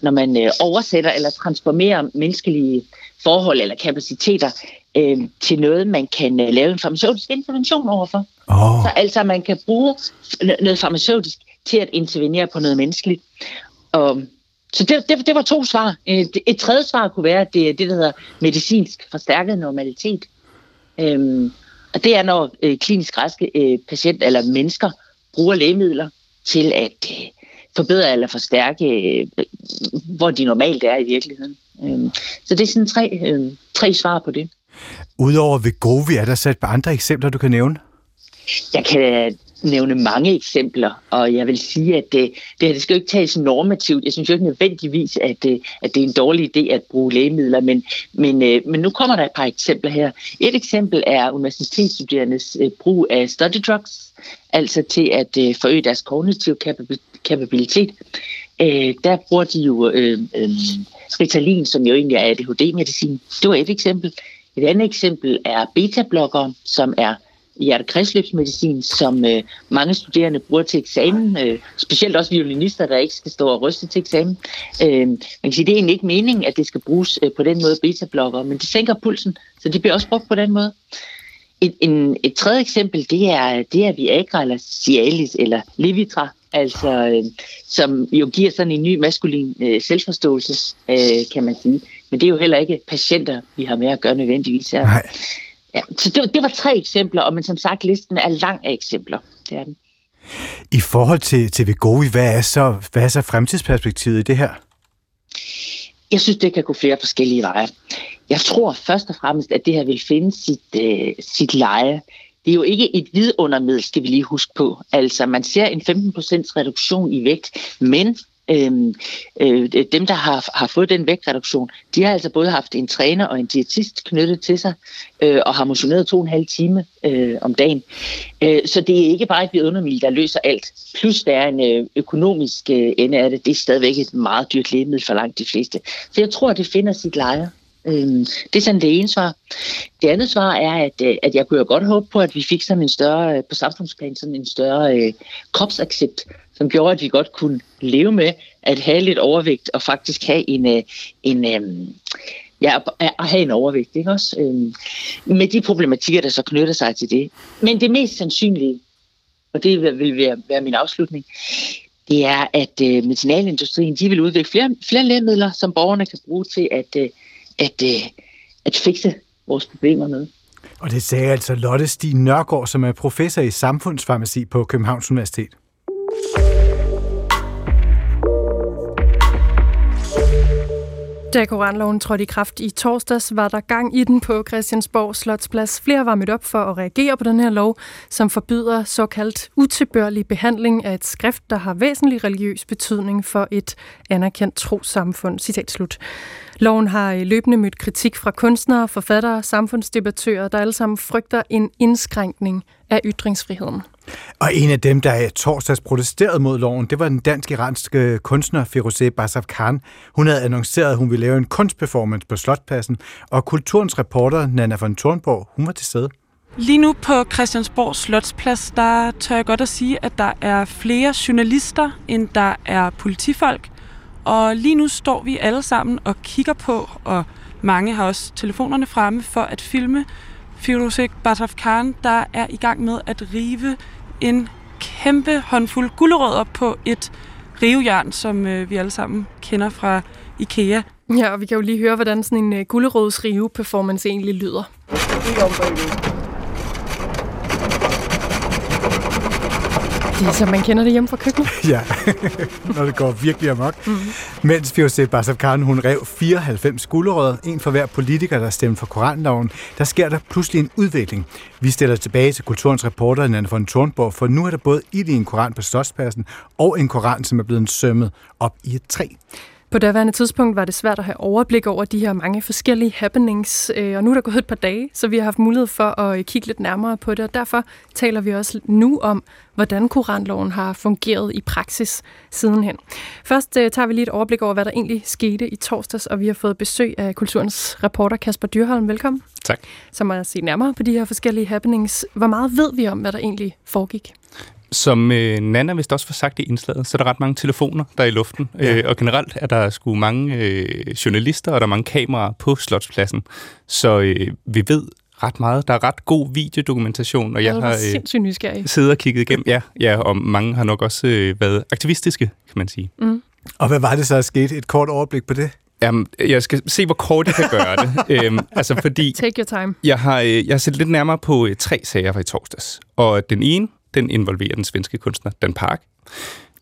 når man øh, oversætter eller transformerer menneskelige forhold eller kapaciteter øh, til noget, man kan øh, lave en farmaceutisk intervention overfor. Oh. Så altså, man kan bruge noget farmaceutisk til at intervenere på noget menneskeligt. Og, så det, det, det var to svar. Et, et tredje svar kunne være, at det er det, der hedder medicinsk forstærket normalitet. Øhm, og det er, når øh, klinisk raske øh, patienter eller mennesker bruger lægemidler til at øh, forbedre eller forstærke, øh, hvor de normalt er i virkeligheden. Øhm, så det er sådan tre, øh, tre svar på det. Udover Vegovi, er der så et par andre eksempler, du kan nævne? Jeg kan nævne mange eksempler, og jeg vil sige, at det, det her det skal jo ikke tages normativt. Jeg synes jo ikke nødvendigvis, at, det, at det er en dårlig idé at bruge lægemidler, men, men, øh, men nu kommer der et par eksempler her. Et eksempel er universitetsstuderendes øh, brug af study drugs, altså til at forøge deres kognitive kapabilitet. Der bruger de jo øh, øh, Ritalin, som jo egentlig er ADHD-medicin. Det var et eksempel. Et andet eksempel er beta-blokkere, som er hjertekredsløbsmedicin, som øh, mange studerende bruger til eksamen, øh, specielt også violinister, der ikke skal stå og ryste til eksamen. Øh, man kan sige, det er egentlig ikke meningen, at det skal bruges øh, på den måde beta men det sænker pulsen, så det bliver også brugt på den måde. Et, en, et tredje eksempel, det er, det er Viagra eller Cialis eller Levitra, altså, øh, som jo giver sådan en ny maskulin øh, selvforståelse, øh, kan man sige. Men det er jo heller ikke patienter, vi har med at gøre nødvendigvis her. Nej. Ja, så det, det var tre eksempler, og men som sagt, listen er lang af eksempler. Det er den. I forhold til, til Vegovi, hvad er, så, hvad er så fremtidsperspektivet i det her? Jeg synes, det kan gå flere forskellige veje. Jeg tror først og fremmest, at det her vil finde sit, øh, sit leje. Det er jo ikke et vidundermiddel, skal vi lige huske på. Altså, man ser en 15% reduktion i vægt, men Øhm, øh, øh, dem, der har, har fået den vægtreduktion, de har altså både haft en træner og en diætist knyttet til sig, øh, og har motioneret to og en halv time øh, om dagen. Øh, så det er ikke bare et vidundermiddel, der løser alt. Plus der er en øh, økonomisk øh, ende af det. Det er stadigvæk et meget dyrt lægemiddel for langt de fleste. Så jeg tror, det finder sit leje. Øhm, det er sådan det ene svar. Det andet svar er, at, øh, at jeg kunne jo godt håbe på, at vi fik sådan en større, på samfundsplan, sådan en større øh, kropsaccept, som gjorde, at vi godt kunne leve med at have lidt overvægt og faktisk have en, øh, en, en ja, at have en overvægt, ikke også? Øhm, med de problematikker, der så knytter sig til det. Men det mest sandsynlige, og det vil være, være min afslutning, det er, at øh, medicinalindustrien de vil udvikle flere, flere lægemidler, som borgerne kan bruge til at, øh, at, øh, at fikse vores problemer med. Og det sagde altså Lotte Stig Nørgaard, som er professor i samfundsfarmaci på Københavns Universitet. Da koranloven trådte i kraft i torsdags, var der gang i den på Christiansborg Slotsplads. Flere var mødt op for at reagere på den her lov, som forbyder såkaldt utilbørlig behandling af et skrift, der har væsentlig religiøs betydning for et anerkendt trosamfund. Citat slut. Loven har øh, løbende mødt kritik fra kunstnere, forfattere, samfundsdebattører, der alle sammen frygter en indskrænkning af ytringsfriheden. Og en af dem, der i torsdags protesteret mod loven, det var den dansk-iranske kunstner Firouzeh Basaf Khan. Hun havde annonceret, at hun ville lave en kunstperformance på Slotpladsen, og kulturens reporter Nana von Thornborg, hun var til stede. Lige nu på Christiansborg Slotsplads, der tør jeg godt at sige, at der er flere journalister, end der er politifolk. Og lige nu står vi alle sammen og kigger på, og mange har også telefonerne fremme for at filme Firouzeh Bataf Khan, der er i gang med at rive en kæmpe håndfuld gulerødder på et rivejern, som øh, vi alle sammen kender fra IKEA. Ja, og vi kan jo lige høre, hvordan sådan en øh, gulerødsrive-performance egentlig lyder. Det er, som man kender det hjemme fra køkkenet. ja, når det går virkelig amok. Mm-hmm. Mens Firouzeh Basaf Khan, hun rev 94 gulerødder, en for hver politiker, der stemte for koranloven, der sker der pludselig en udvikling. Vi stiller tilbage til kulturens reporter Nanne von Thornborg, for nu er der både i en koran på Slotspladsen og en koran, som er blevet sømmet op i et træ. På daværende tidspunkt var det svært at have overblik over de her mange forskellige happenings, øh, og nu er der gået et par dage, så vi har haft mulighed for at kigge lidt nærmere på det, og derfor taler vi også nu om, hvordan koranloven har fungeret i praksis sidenhen. Først øh, tager vi lige et overblik over, hvad der egentlig skete i torsdags, og vi har fået besøg af kulturens reporter Kasper Dyrholm. Velkommen. Tak. Som har set nærmere på de her forskellige happenings. Hvor meget ved vi om, hvad der egentlig foregik? Som øh, Nana vist også får sagt i indslaget, så er der ret mange telefoner, der er i luften. Ja. Øh, og generelt er der sgu mange øh, journalister, og der er mange kameraer på Slotspladsen. Så øh, vi ved ret meget. Der er ret god videodokumentation, og jeg har øh, siddet og kigget igennem. Ja, ja, og mange har nok også øh, været aktivistiske, kan man sige. Mm. Og hvad var det så, der skete? Et kort overblik på det? Jamen, jeg skal se, hvor kort jeg kan gøre det. øhm, altså, fordi Take your time. Jeg har, øh, jeg har set lidt nærmere på øh, tre sager fra i torsdags. Og den ene, den involverer den svenske kunstner Dan Park.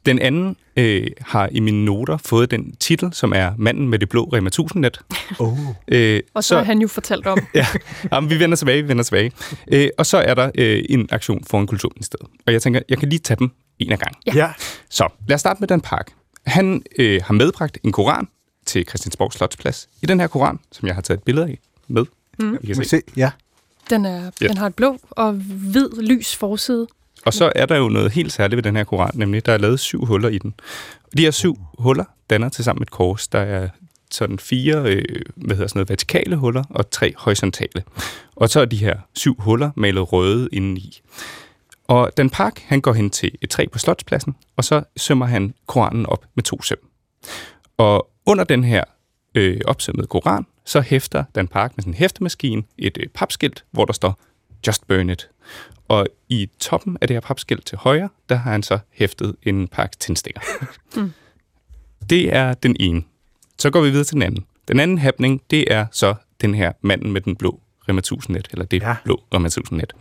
Den anden øh, har i mine noter fået den titel, som er Manden med det blå Rema 1000-net. Oh. Øh, og så, så har han jo fortalt om. ja, jamen, vi vender tilbage, vi vender tilbage. Øh, og så er der øh, en aktion for en kulturministeriet. Og jeg tænker, jeg kan lige tage dem en af gang. Ja. ja. Så lad os starte med Dan Park. Han øh, har medbragt en koran til Christiansborg Slotsplads. I den her koran, som jeg har taget et billede af med. Mm. Vi kan se. se. Ja. Den, er, ja. den har et blå og hvid lys forside. Og så er der jo noget helt særligt ved den her koran, nemlig der er lavet syv huller i den. De her syv huller danner til sammen et kors. Der er sådan fire øh, hvad hedder sådan noget, vertikale huller og tre horisontale. Og så er de her syv huller malet røde indeni. Og den park, han går hen til et træ på Slotspladsen, og så sømmer han koranen op med to søm. Og under den her øh, opsømmede koran, så hæfter Dan Park med sin hæftemaskine et øh, papskilt, hvor der står Just Burn It. Og i toppen af det her papskilt til højre, der har han så hæftet en pakke tændstikker. Mm. Det er den ene. Så går vi videre til den anden. Den anden happening, det er så den her manden med den blå Rema 1000-net, eller det ja. blå Rema 1000-net.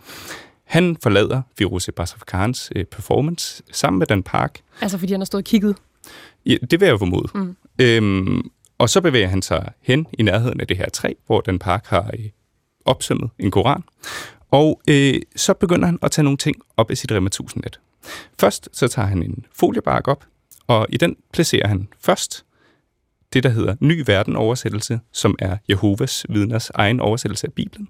Han forlader Firoze Basafkans øh, performance sammen med Dan Park. Altså fordi han har stået og kigget? Ja, det vil jeg jo formode. Mm. Øhm, og så bevæger han sig hen i nærheden af det her træ, hvor Dan Park har øh, opsømmet en koran. Og øh, så begynder han at tage nogle ting op af sit Rema 1000-net. Først så tager han en foliebark op, og i den placerer han først det, der hedder Ny Verden-oversættelse, som er Jehovas vidners egen oversættelse af Bibelen.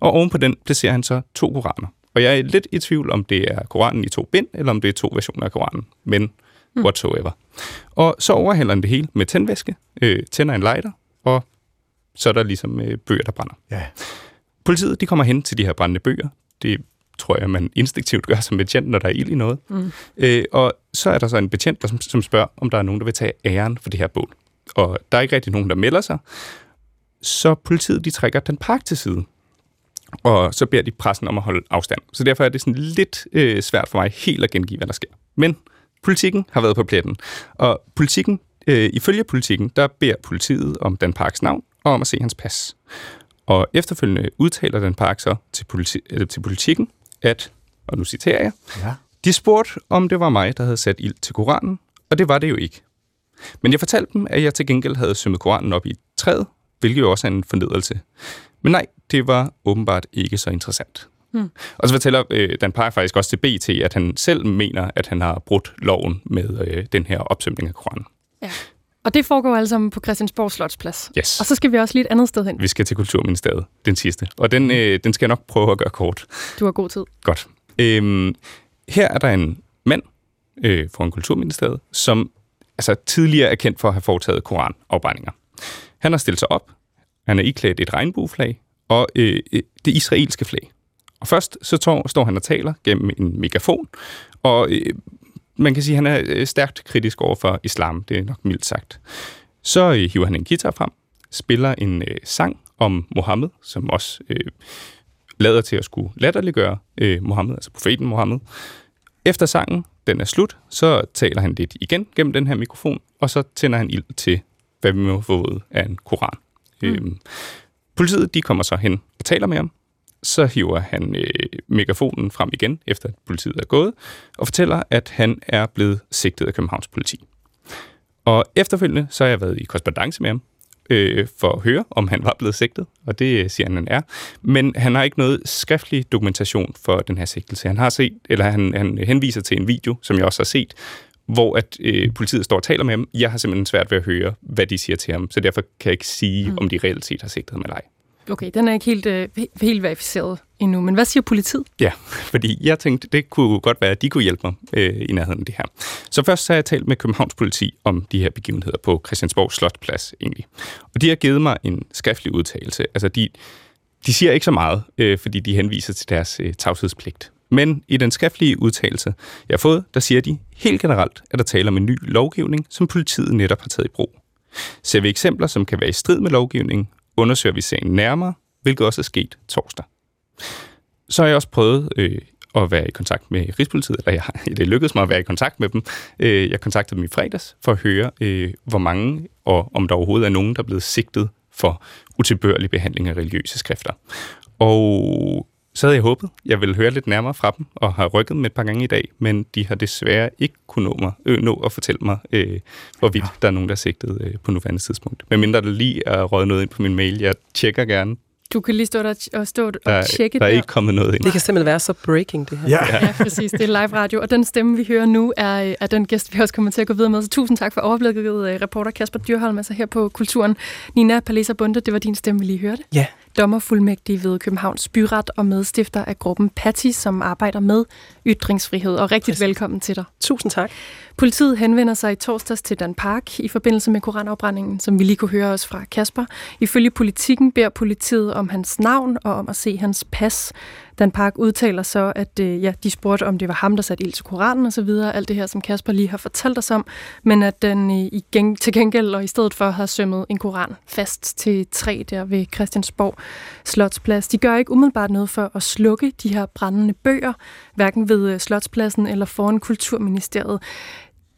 Og oven på den placerer han så to koraner. Og jeg er lidt i tvivl, om det er Koranen i to bind, eller om det er to versioner af Koranen. Men mm. whatsoever. Og så overhælder han det hele med tændvæske, øh, tænder en lighter, og så er der ligesom øh, bøger, der brænder. Ja. Politiet de kommer hen til de her brændende bøger. Det tror jeg, man instinktivt gør som betjent, når der er ild i noget. Mm. Øh, og så er der så en betjent, der, som, som spørger, om der er nogen, der vil tage æren for det her bål. Og der er ikke rigtig nogen, der melder sig. Så politiet de trækker den park til side. Og så beder de pressen om at holde afstand. Så derfor er det sådan lidt øh, svært for mig helt at gengive, hvad der sker. Men politikken har været på pletten. Og politikken, øh, ifølge politikken, der beder politiet om Dan Parks navn og om at se hans pas. Og efterfølgende udtaler Dan Park så til, politi- eller til politikken, at, og nu citerer jeg, ja. de spurgte, om det var mig, der havde sat ild til Koranen, og det var det jo ikke. Men jeg fortalte dem, at jeg til gengæld havde sømmet Koranen op i et træet, hvilket jo også er en fornedrelse. Men nej, det var åbenbart ikke så interessant. Hmm. Og så fortæller øh, Dan Park faktisk også til BT, at han selv mener, at han har brudt loven med øh, den her opsømning af Koranen. Ja. Og det foregår sammen på Christiansborg Slotsplads. Yes. Og så skal vi også lige et andet sted hen. Vi skal til Kulturministeriet, den sidste. Og den, øh, den skal jeg nok prøve at gøre kort. Du har god tid. Godt. Øhm, her er der en mand øh, fra Kulturministeriet, som altså, tidligere er kendt for at have foretaget koranafbrændinger. Han har stillet sig op. Han er iklædt et regnbueflag og øh, øh det israelske flag. Og først så tår, står han og taler gennem en megafon, og øh, man kan sige, at han er øh, stærkt kritisk over for islam, det er nok mildt sagt. Så øh, hiver han en guitar frem, spiller en øh, sang om Mohammed, som også øh, lader til at skulle latterliggøre øh, Mohammed, altså profeten Mohammed. Efter sangen, den er slut, så taler han lidt igen gennem den her mikrofon, og så tænder han ild til, hvad vi må få ud af en koran. Mm. Øhm, politiet, de kommer så hen og taler med ham, så hiver han øh, megafonen frem igen, efter at politiet er gået, og fortæller, at han er blevet sigtet af Københavns politi. Og efterfølgende så har jeg været i korrespondence med ham, øh, for at høre, om han var blevet sigtet, og det siger han, han er. Men han har ikke noget skriftlig dokumentation for den her sigtelse. Han har set, eller han, han henviser til en video, som jeg også har set, hvor at øh, politiet står og taler med ham. Jeg har simpelthen svært ved at høre, hvad de siger til ham, så derfor kan jeg ikke sige, mm. om de reelt set har sigtet ham eller ej. Okay, den er ikke helt, øh, helt verificeret endnu, men hvad siger politiet? Ja, fordi jeg tænkte, det kunne godt være, at de kunne hjælpe mig øh, i nærheden af det her. Så først så har jeg talt med Københavns politi om de her begivenheder på Christiansborg Slotplads egentlig. Og de har givet mig en skriftlig udtalelse. Altså de, de siger ikke så meget, øh, fordi de henviser til deres øh, tavshedspligt. Men i den skriftlige udtalelse, jeg har fået, der siger de helt generelt, at der taler om en ny lovgivning, som politiet netop har taget i brug. Ser vi eksempler, som kan være i strid med lovgivningen, undersøger vi sagen nærmere, hvilket også er sket torsdag. Så har jeg også prøvet øh, at være i kontakt med Rigspolitiet, eller jeg, det lykkedes mig at være i kontakt med dem. Øh, jeg kontaktede dem i fredags for at høre, øh, hvor mange, og om der overhovedet er nogen, der er blevet sigtet for utilbørlig behandling af religiøse skrifter. Og så havde jeg håbet, jeg ville høre lidt nærmere fra dem, og har rykket med et par gange i dag, men de har desværre ikke kunnet nå, mig, øh, nå at fortælle mig, øh, hvorvidt ja. der er nogen, der er sigtet øh, på nuværende tidspunkt. Men mindre der lige er røget noget ind på min mail, jeg tjekker gerne. Du kan lige stå der og, stå og der, tjekke Der er der. ikke kommet noget ind. Det kan simpelthen være så breaking, det her. Ja. ja, præcis. Det er live radio, og den stemme, vi hører nu, er, er den gæst, vi også kommer til at gå videre med. Så tusind tak for overblikket, reporter Kasper Dyrholm, altså her på Kulturen. Nina Palesa Bunde, det var din stemme, vi lige hørte. Ja dommerfuldmægtig ved Københavns Byret og medstifter af gruppen Patty, som arbejder med ytringsfrihed. Og rigtig velkommen til dig. Tusind tak. Politiet henvender sig i torsdags til Dan Park i forbindelse med koranafbrændingen, som vi lige kunne høre os fra Kasper. Ifølge politikken beder politiet om hans navn og om at se hans pas. Dan Park udtaler så, at øh, ja, de spurgte, om det var ham, der satte ild til Koranen osv., alt det her, som Kasper lige har fortalt os om, men at den øh, i geng- til gengæld og i stedet for har sømmet en koran fast til træ der ved Christiansborg Slotsplads. De gør ikke umiddelbart noget for at slukke de her brændende bøger, hverken ved øh, Slotspladsen eller foran Kulturministeriet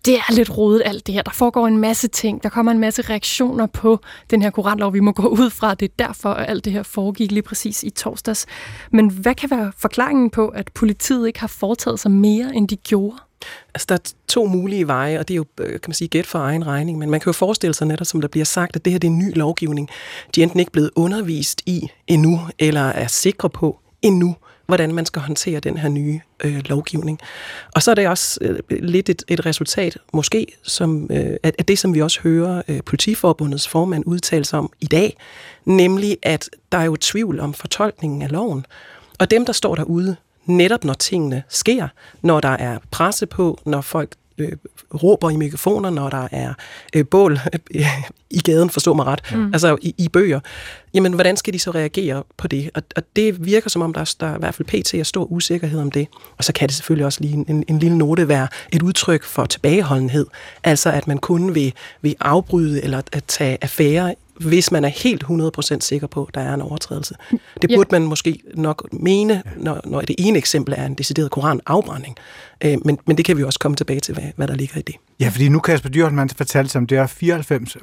det er lidt rodet alt det her. Der foregår en masse ting. Der kommer en masse reaktioner på den her koranlov. Vi må gå ud fra, det er derfor, at alt det her foregik lige præcis i torsdags. Men hvad kan være forklaringen på, at politiet ikke har foretaget sig mere, end de gjorde? Altså, der er to mulige veje, og det er jo, øh, kan man sige, gæt for egen regning, men man kan jo forestille sig netop, som der bliver sagt, at det her det er en ny lovgivning. De er enten ikke blevet undervist i endnu, eller er sikre på endnu, hvordan man skal håndtere den her nye øh, lovgivning. Og så er det også øh, lidt et, et resultat, måske, som, øh, af, det, som vi også hører øh, Politiforbundets formand udtale sig om i dag, nemlig at der er jo tvivl om fortolkningen af loven. Og dem, der står derude, netop når tingene sker, når der er presse på, når folk øh, råber i mikrofoner, når der er øh, bål øh, i gaden, forstå mig ret, mm. altså i, i bøger, jamen hvordan skal de så reagere på det? Og, og det virker som om, der, der er i hvert fald pt. er stor usikkerhed om det. Og så kan det selvfølgelig også lige en, en, en lille note være et udtryk for tilbageholdenhed, altså at man kun vil, vil afbryde eller at tage affære hvis man er helt 100% sikker på, at der er en overtrædelse. Det burde ja. man måske nok mene, når, når det ene eksempel er en decideret koranafbrænding. Øh, men, men det kan vi også komme tilbage til, hvad, hvad der ligger i det. Ja, fordi nu Kasper Dyrholm fortalte sig om, det er 94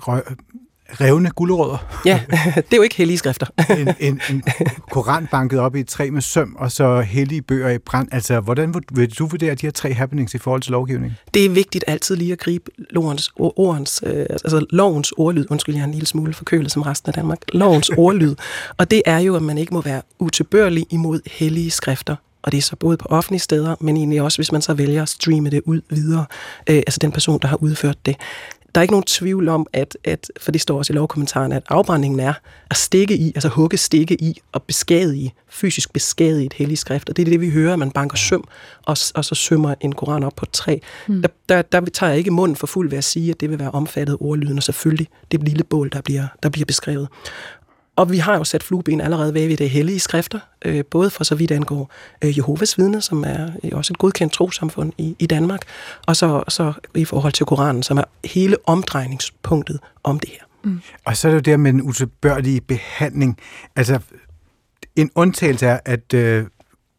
revne gulerødder. Ja, det er jo ikke hellige skrifter. en, en, en koran banket op i et træ med søm, og så hellige bøger i brand. Altså, hvordan vil du vurdere de her tre happenings i forhold til lovgivningen? Det er vigtigt altid lige at gribe lovens, ordens, øh, altså lovens ordlyd. Undskyld, jeg er en lille smule forkølet som resten af Danmark. Lovens ordlyd. Og det er jo, at man ikke må være utilbørlig imod hellige skrifter og det er så både på offentlige steder, men egentlig også, hvis man så vælger at streame det ud videre, øh, altså den person, der har udført det. Der er ikke nogen tvivl om, at, at for det står også i lovkommentaren, at afbrændingen er at stikke i, altså hugge stikke i og beskadige, fysisk beskadige et helligt skrift. Og det er det, vi hører, at man banker søm, og, og så sømmer en koran op på et træ. Mm. Der, der, der tager jeg ikke munden for fuld ved at sige, at det vil være omfattet ordlyden, og selvfølgelig det lille bål, der bliver, der bliver beskrevet. Og vi har jo sat flueben allerede ved det hellige skrifter, øh, både for så vidt angår øh, Jehovas vidne, som er øh, også et godkendt trosamfund i, i Danmark, og så, så i forhold til Koranen, som er hele omdrejningspunktet om det her. Mm. Og så er det jo der med den utilbørlige behandling. Altså, en undtagelse er, at øh,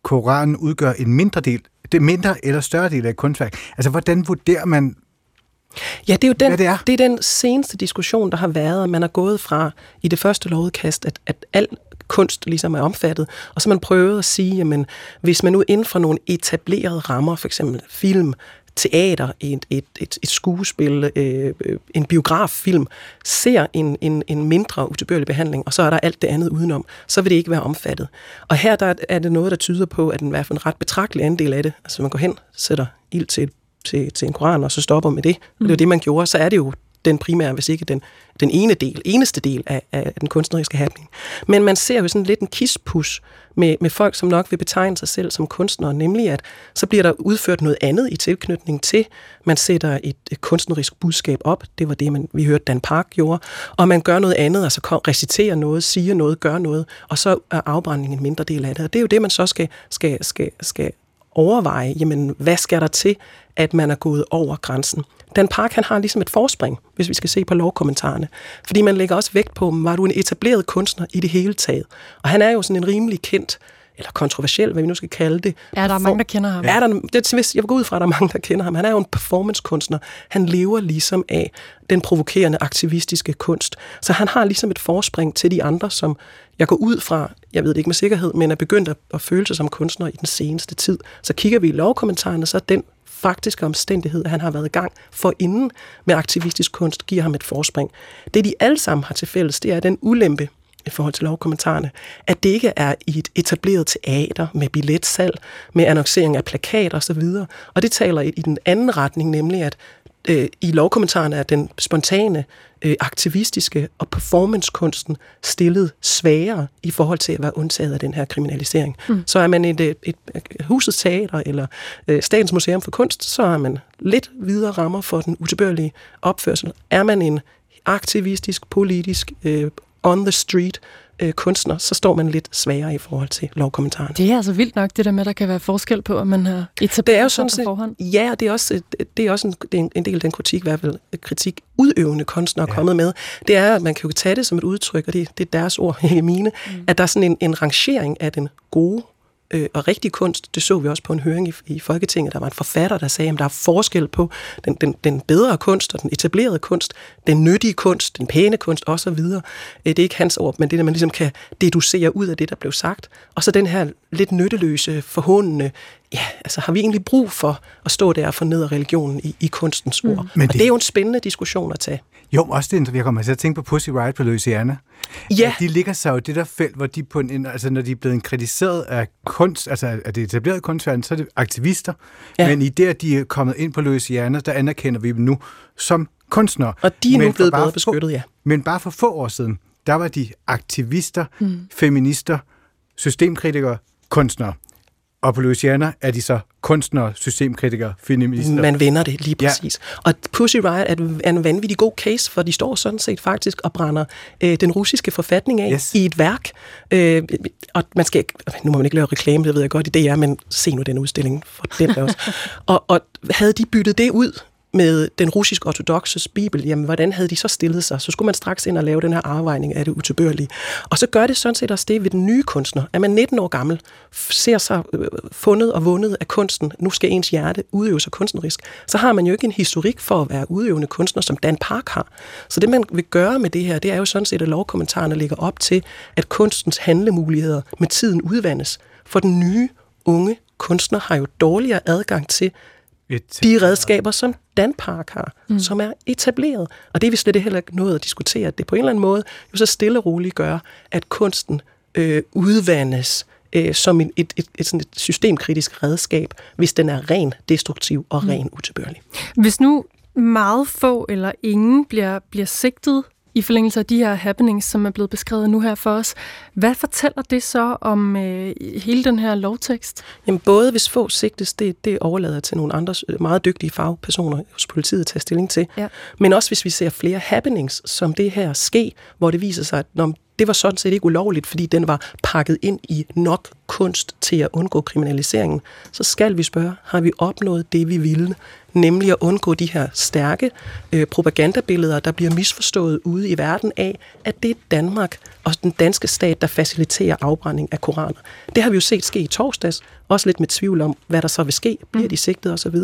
Koranen udgør en mindre del, det mindre eller større del af et kunstværk. Altså, hvordan vurderer man, Ja, det er jo den, det er? det er den seneste diskussion, der har været, at man er gået fra i det første lovudkast, at, at al kunst ligesom er omfattet, og så man prøvet at sige, jamen, hvis man nu inden for nogle etablerede rammer, for eksempel film, teater, et, et, et, et skuespil, øh, en biograffilm, ser en, en, en mindre utilbørlig behandling, og så er der alt det andet udenom, så vil det ikke være omfattet. Og her der er det noget, der tyder på, at den i hvert fald en ret betragtelig andel af det, altså man går hen, sætter ild til et til, til en koran, og så stopper med det. Mm. Det er det, man gjorde. Så er det jo den primære, hvis ikke den, den ene del, eneste del af, af den kunstneriske happening. Men man ser jo sådan lidt en kispus med, med folk, som nok vil betegne sig selv som kunstnere, nemlig at så bliver der udført noget andet i tilknytning til, man sætter et, et kunstnerisk budskab op, det var det, man, vi hørte Dan Park gjorde, og man gør noget andet, altså kom, reciterer noget, siger noget, gør noget, og så er afbrændingen en mindre del af det. Og det er jo det, man så skal, skal, skal, skal overveje, jamen, hvad skal der til, at man er gået over grænsen? Dan Park, han har ligesom et forspring, hvis vi skal se på lovkommentarerne. Fordi man lægger også vægt på, var du en etableret kunstner i det hele taget? Og han er jo sådan en rimelig kendt eller kontroversiel, hvad vi nu skal kalde det. Ja, der er mange, der kender ham. Er der, det, jeg vil gå ud fra, at der er mange, der kender ham. Han er jo en performancekunstner. Han lever ligesom af den provokerende aktivistiske kunst. Så han har ligesom et forspring til de andre, som jeg går ud fra, jeg ved det ikke med sikkerhed, men er begyndt at, at føle sig som kunstner i den seneste tid. Så kigger vi i lovkommentarerne, så er den faktiske omstændighed, at han har været i gang for inden med aktivistisk kunst, giver ham et forspring. Det de alle sammen har til fælles, det er den ulempe, i forhold til lovkommentarerne, at det ikke er i et etableret teater med billetsalg, med annoncering af plakater osv. Og det taler i den anden retning, nemlig at øh, i lovkommentarerne er den spontane, øh, aktivistiske og performancekunsten stillet sværere i forhold til at være undtaget af den her kriminalisering. Mm. Så er man et, et, et husets teater eller øh, Statens Museum for Kunst, så har man lidt videre rammer for den utilbørlige opførsel. Er man en aktivistisk, politisk, øh, on the street øh, kunstner, så står man lidt sværere i forhold til lovkommentaren. Det er altså vildt nok, det der med, at der kan være forskel på, at man har etableret det er jo sådan på forhånd. Ja, det er også, det er også en, det er en del af den kritik, i hvert fald kritik udøvende kunstnere er ja. kommet med. Det er, at man kan jo tage det som et udtryk, og det, det er deres ord, ikke mine, mm. at der er sådan en, en rangering af den gode øh, og rigtig kunst, det så vi også på en høring i, i Folketinget, der var en forfatter, der sagde, at der er forskel på den, den, den bedre kunst og den etablerede kunst, den nyttige kunst, den pæne kunst osv. Øh, det er ikke hans ord, men det, er, man ligesom kan deducere ud af det, der blev sagt. Og så den her lidt nytteløse, forhåndende, ja, altså har vi egentlig brug for at stå der og fornedre religionen i, i kunstens ord? Mm. Men det, og det er jo en spændende diskussion at tage. Jo, også det, jeg kommer til at tænke på Pussy Riot på Louisiana. Ja. de ligger sig jo det der felt, hvor de på en, altså når de er blevet kritiseret af kunst, altså af det etablerede kunstverden, så er det aktivister. Ja. Men i det, at de er kommet ind på Louisiana, der anerkender vi dem nu som kunstnere. Og de er nu blevet bedre beskyttet, ja. Men bare for få år siden, der var de aktivister, mm. feminister, systemkritikere, kunstnere. Og på Louisiana er de så kunstnere, systemkritikere, feminister. Man vender det lige præcis. Ja. Og Pussy Riot er en vanvittig god case, for de står sådan set faktisk og brænder øh, den russiske forfatning af yes. i et værk. Øh, og man skal nu må man ikke lave reklame, det ved jeg godt i det er, men se nu den udstilling for den også. og, og havde de byttet det ud med den russisk ortodoxe bibel, jamen hvordan havde de så stillet sig? Så skulle man straks ind og lave den her afvejning af det utilbørlige. Og så gør det sådan set også det ved den nye kunstner. Er man 19 år gammel, ser sig øh, fundet og vundet af kunsten, nu skal ens hjerte udøve sig kunstnerisk, så har man jo ikke en historik for at være udøvende kunstner, som Dan Park har. Så det, man vil gøre med det her, det er jo sådan set, at lovkommentarerne ligger op til, at kunstens handlemuligheder med tiden udvandes. For den nye, unge kunstner har jo dårligere adgang til de redskaber, som Dan Park har, mm. som er etableret. Og det er vi slet heller ikke noget at diskutere. Det på en eller anden måde jo så stille og roligt gør, at kunsten øh, udvandes øh, som et, et, et, et, sådan et systemkritisk redskab, hvis den er ren destruktiv og mm. ren utilbørlig. Hvis nu meget få eller ingen bliver, bliver sigtet i forlængelse af de her happenings, som er blevet beskrevet nu her for os. Hvad fortæller det så om øh, hele den her lovtekst? Jamen både hvis få sigtes, det, det overlader til nogle andre øh, meget dygtige fagpersoner hos politiet at tage stilling til. Ja. Men også hvis vi ser flere happenings, som det her ske, hvor det viser sig, at når det var sådan set ikke ulovligt, fordi den var pakket ind i nok kunst til at undgå kriminaliseringen, så skal vi spørge, har vi opnået det, vi ville? Nemlig at undgå de her stærke øh, propagandabilleder, der bliver misforstået ude i verden af, at det er Danmark og den danske stat, der faciliterer afbrænding af koraner. Det har vi jo set ske i torsdags, også lidt med tvivl om, hvad der så vil ske, bliver de sigtet osv.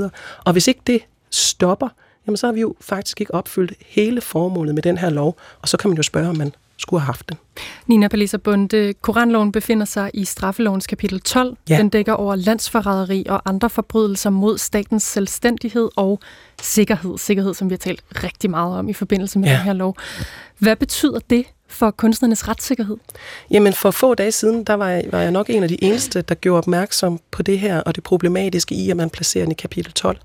Og hvis ikke det stopper, jamen så har vi jo faktisk ikke opfyldt hele formålet med den her lov, og så kan man jo spørge, om man skulle have haft den. Nina Palisa Bunde, Koranloven befinder sig i straffelovens kapitel 12. Ja. Den dækker over landsforræderi og andre forbrydelser mod statens selvstændighed og sikkerhed. Sikkerhed, som vi har talt rigtig meget om i forbindelse med ja. den her lov. Hvad betyder det for kunstnernes retssikkerhed? Jamen for få dage siden, der var jeg, var jeg nok en af de eneste, der gjorde opmærksom på det her, og det problematiske i, at man placerer den i kapitel 12.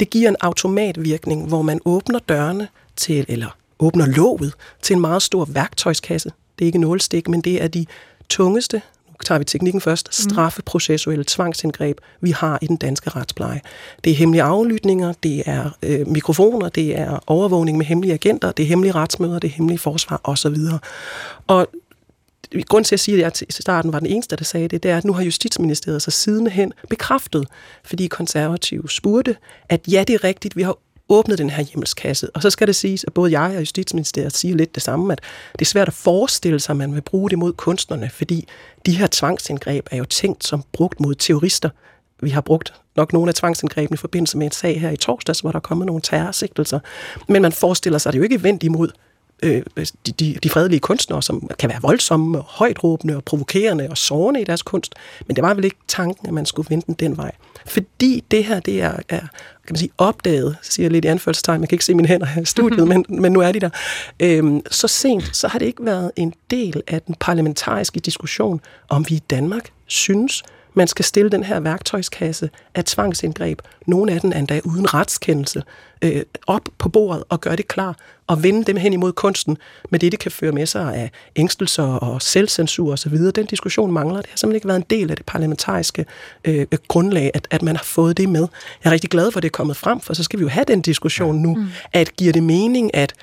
Det giver en automatvirkning, hvor man åbner dørene til, eller åbner låget til en meget stor værktøjskasse. Det er ikke nålstik, men det er de tungeste, nu tager vi teknikken først, mm. straffeprocessuelle tvangsindgreb, vi har i den danske retspleje. Det er hemmelige aflytninger, det er øh, mikrofoner, det er overvågning med hemmelige agenter, det er hemmelige retsmøder, det er hemmelige forsvar osv. Og grund til at sige, at jeg til starten var den eneste, der sagde det, det er, at nu har Justitsministeriet så sidenhen bekræftet, fordi konservative spurgte, at ja, det er rigtigt, vi har åbnet den her hjemmelskasse. Og så skal det siges, at både jeg og Justitsministeriet siger lidt det samme, at det er svært at forestille sig, at man vil bruge det mod kunstnerne, fordi de her tvangsindgreb er jo tænkt som brugt mod terrorister. Vi har brugt nok nogle af tvangsindgrebene i forbindelse med en sag her i torsdags, hvor der er kommet nogle terrorsigtelser. Men man forestiller sig det jo ikke vendt imod øh, de, de, de fredelige kunstnere, som kan være voldsomme, og højtråbende og provokerende og sårende i deres kunst. Men det var vel ikke tanken, at man skulle vende den den vej. Fordi det her, det er, er kan man sige, opdaget, siger jeg lidt i anførselstegn, man kan ikke se mine hænder her i studiet, men, men nu er de der. Øhm, så sent, så har det ikke været en del af den parlamentariske diskussion, om vi i Danmark synes, man skal stille den her værktøjskasse af tvangsindgreb, nogle af dem endda uden retskendelse, øh, op på bordet og gøre det klar og vende dem hen imod kunsten med det, det kan føre med sig af ængstelser og selvcensur osv. Den diskussion mangler. Det har simpelthen ikke været en del af det parlamentariske øh, grundlag, at, at man har fået det med. Jeg er rigtig glad for, at det er kommet frem, for så skal vi jo have den diskussion nu, mm. at giver det mening, at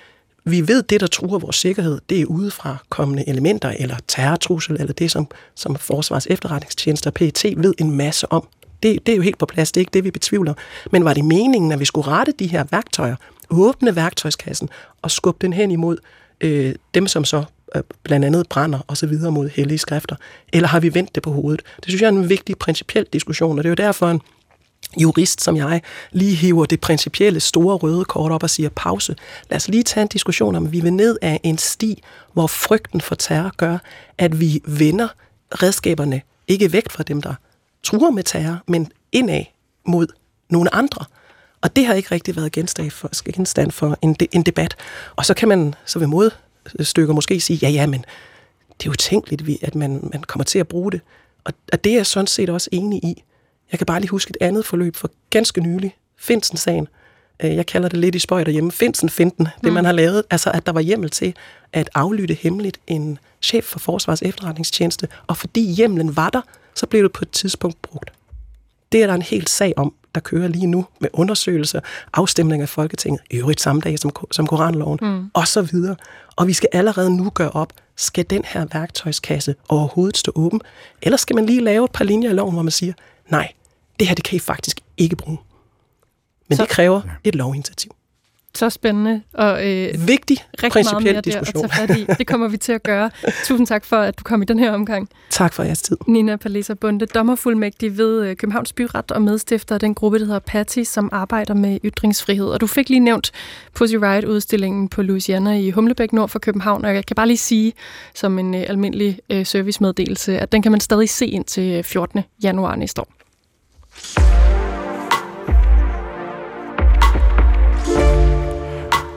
vi ved, det, der truer vores sikkerhed, det er udefra kommende elementer, eller terrortrussel, eller det, som, som Forsvars efterretningstjenester PT, PET ved en masse om. Det, det er jo helt på plads, det er ikke det, vi betvivler. Men var det meningen, at vi skulle rette de her værktøjer, åbne værktøjskassen og skubbe den hen imod øh, dem, som så øh, blandt andet brænder og så videre mod hellige skrifter? Eller har vi vendt det på hovedet? Det synes jeg er en vigtig principiel diskussion, og det er jo derfor, en jurist som jeg lige hiver det principielle store røde kort op og siger pause. Lad os lige tage en diskussion om, at vi vil ned af en sti, hvor frygten for terror gør, at vi vender redskaberne ikke væk fra dem, der truer med terror, men indad mod nogle andre. Og det har ikke rigtig været genstand for, genstand for en, de, en debat. Og så kan man så ved modstykker måske sige, ja ja, men det er jo tænkeligt, at man, man kommer til at bruge det. Og, og det er jeg sådan set også enig i. Jeg kan bare lige huske et andet forløb for ganske nylig. Finsen-sagen. Øh, jeg kalder det lidt i spøj derhjemme. Finsen-finten. Det, mm. man har lavet. Altså, at der var hjemmel til at aflytte hemmeligt en chef for Forsvars efterretningstjeneste. Og fordi hjemlen var der, så blev det på et tidspunkt brugt. Det er der en hel sag om, der kører lige nu med undersøgelser, afstemning af Folketinget, i øvrigt samme dag som, som Koranloven, mm. og så videre. Og vi skal allerede nu gøre op, skal den her værktøjskasse overhovedet stå åben, eller skal man lige lave et par linjer i loven, hvor man siger, nej, det her det kan I faktisk ikke bruge. Men så, det kræver et lovinitiativ. Så spændende og øh, vigtig principiel diskussion. At tage fat i. Det kommer vi til at gøre. Tusind tak for, at du kom i den her omgang. Tak for jeres tid. Nina Palesa Bunde, dommerfuldmægtig ved øh, Københavns Byret og medstifter af den gruppe, der hedder Patty, som arbejder med ytringsfrihed. Og du fik lige nævnt Pussy Riot-udstillingen på Louisiana i Humlebæk nord for København, og jeg kan bare lige sige som en øh, almindelig øh, servicemeddelelse, at den kan man stadig se ind til 14. januar næste år.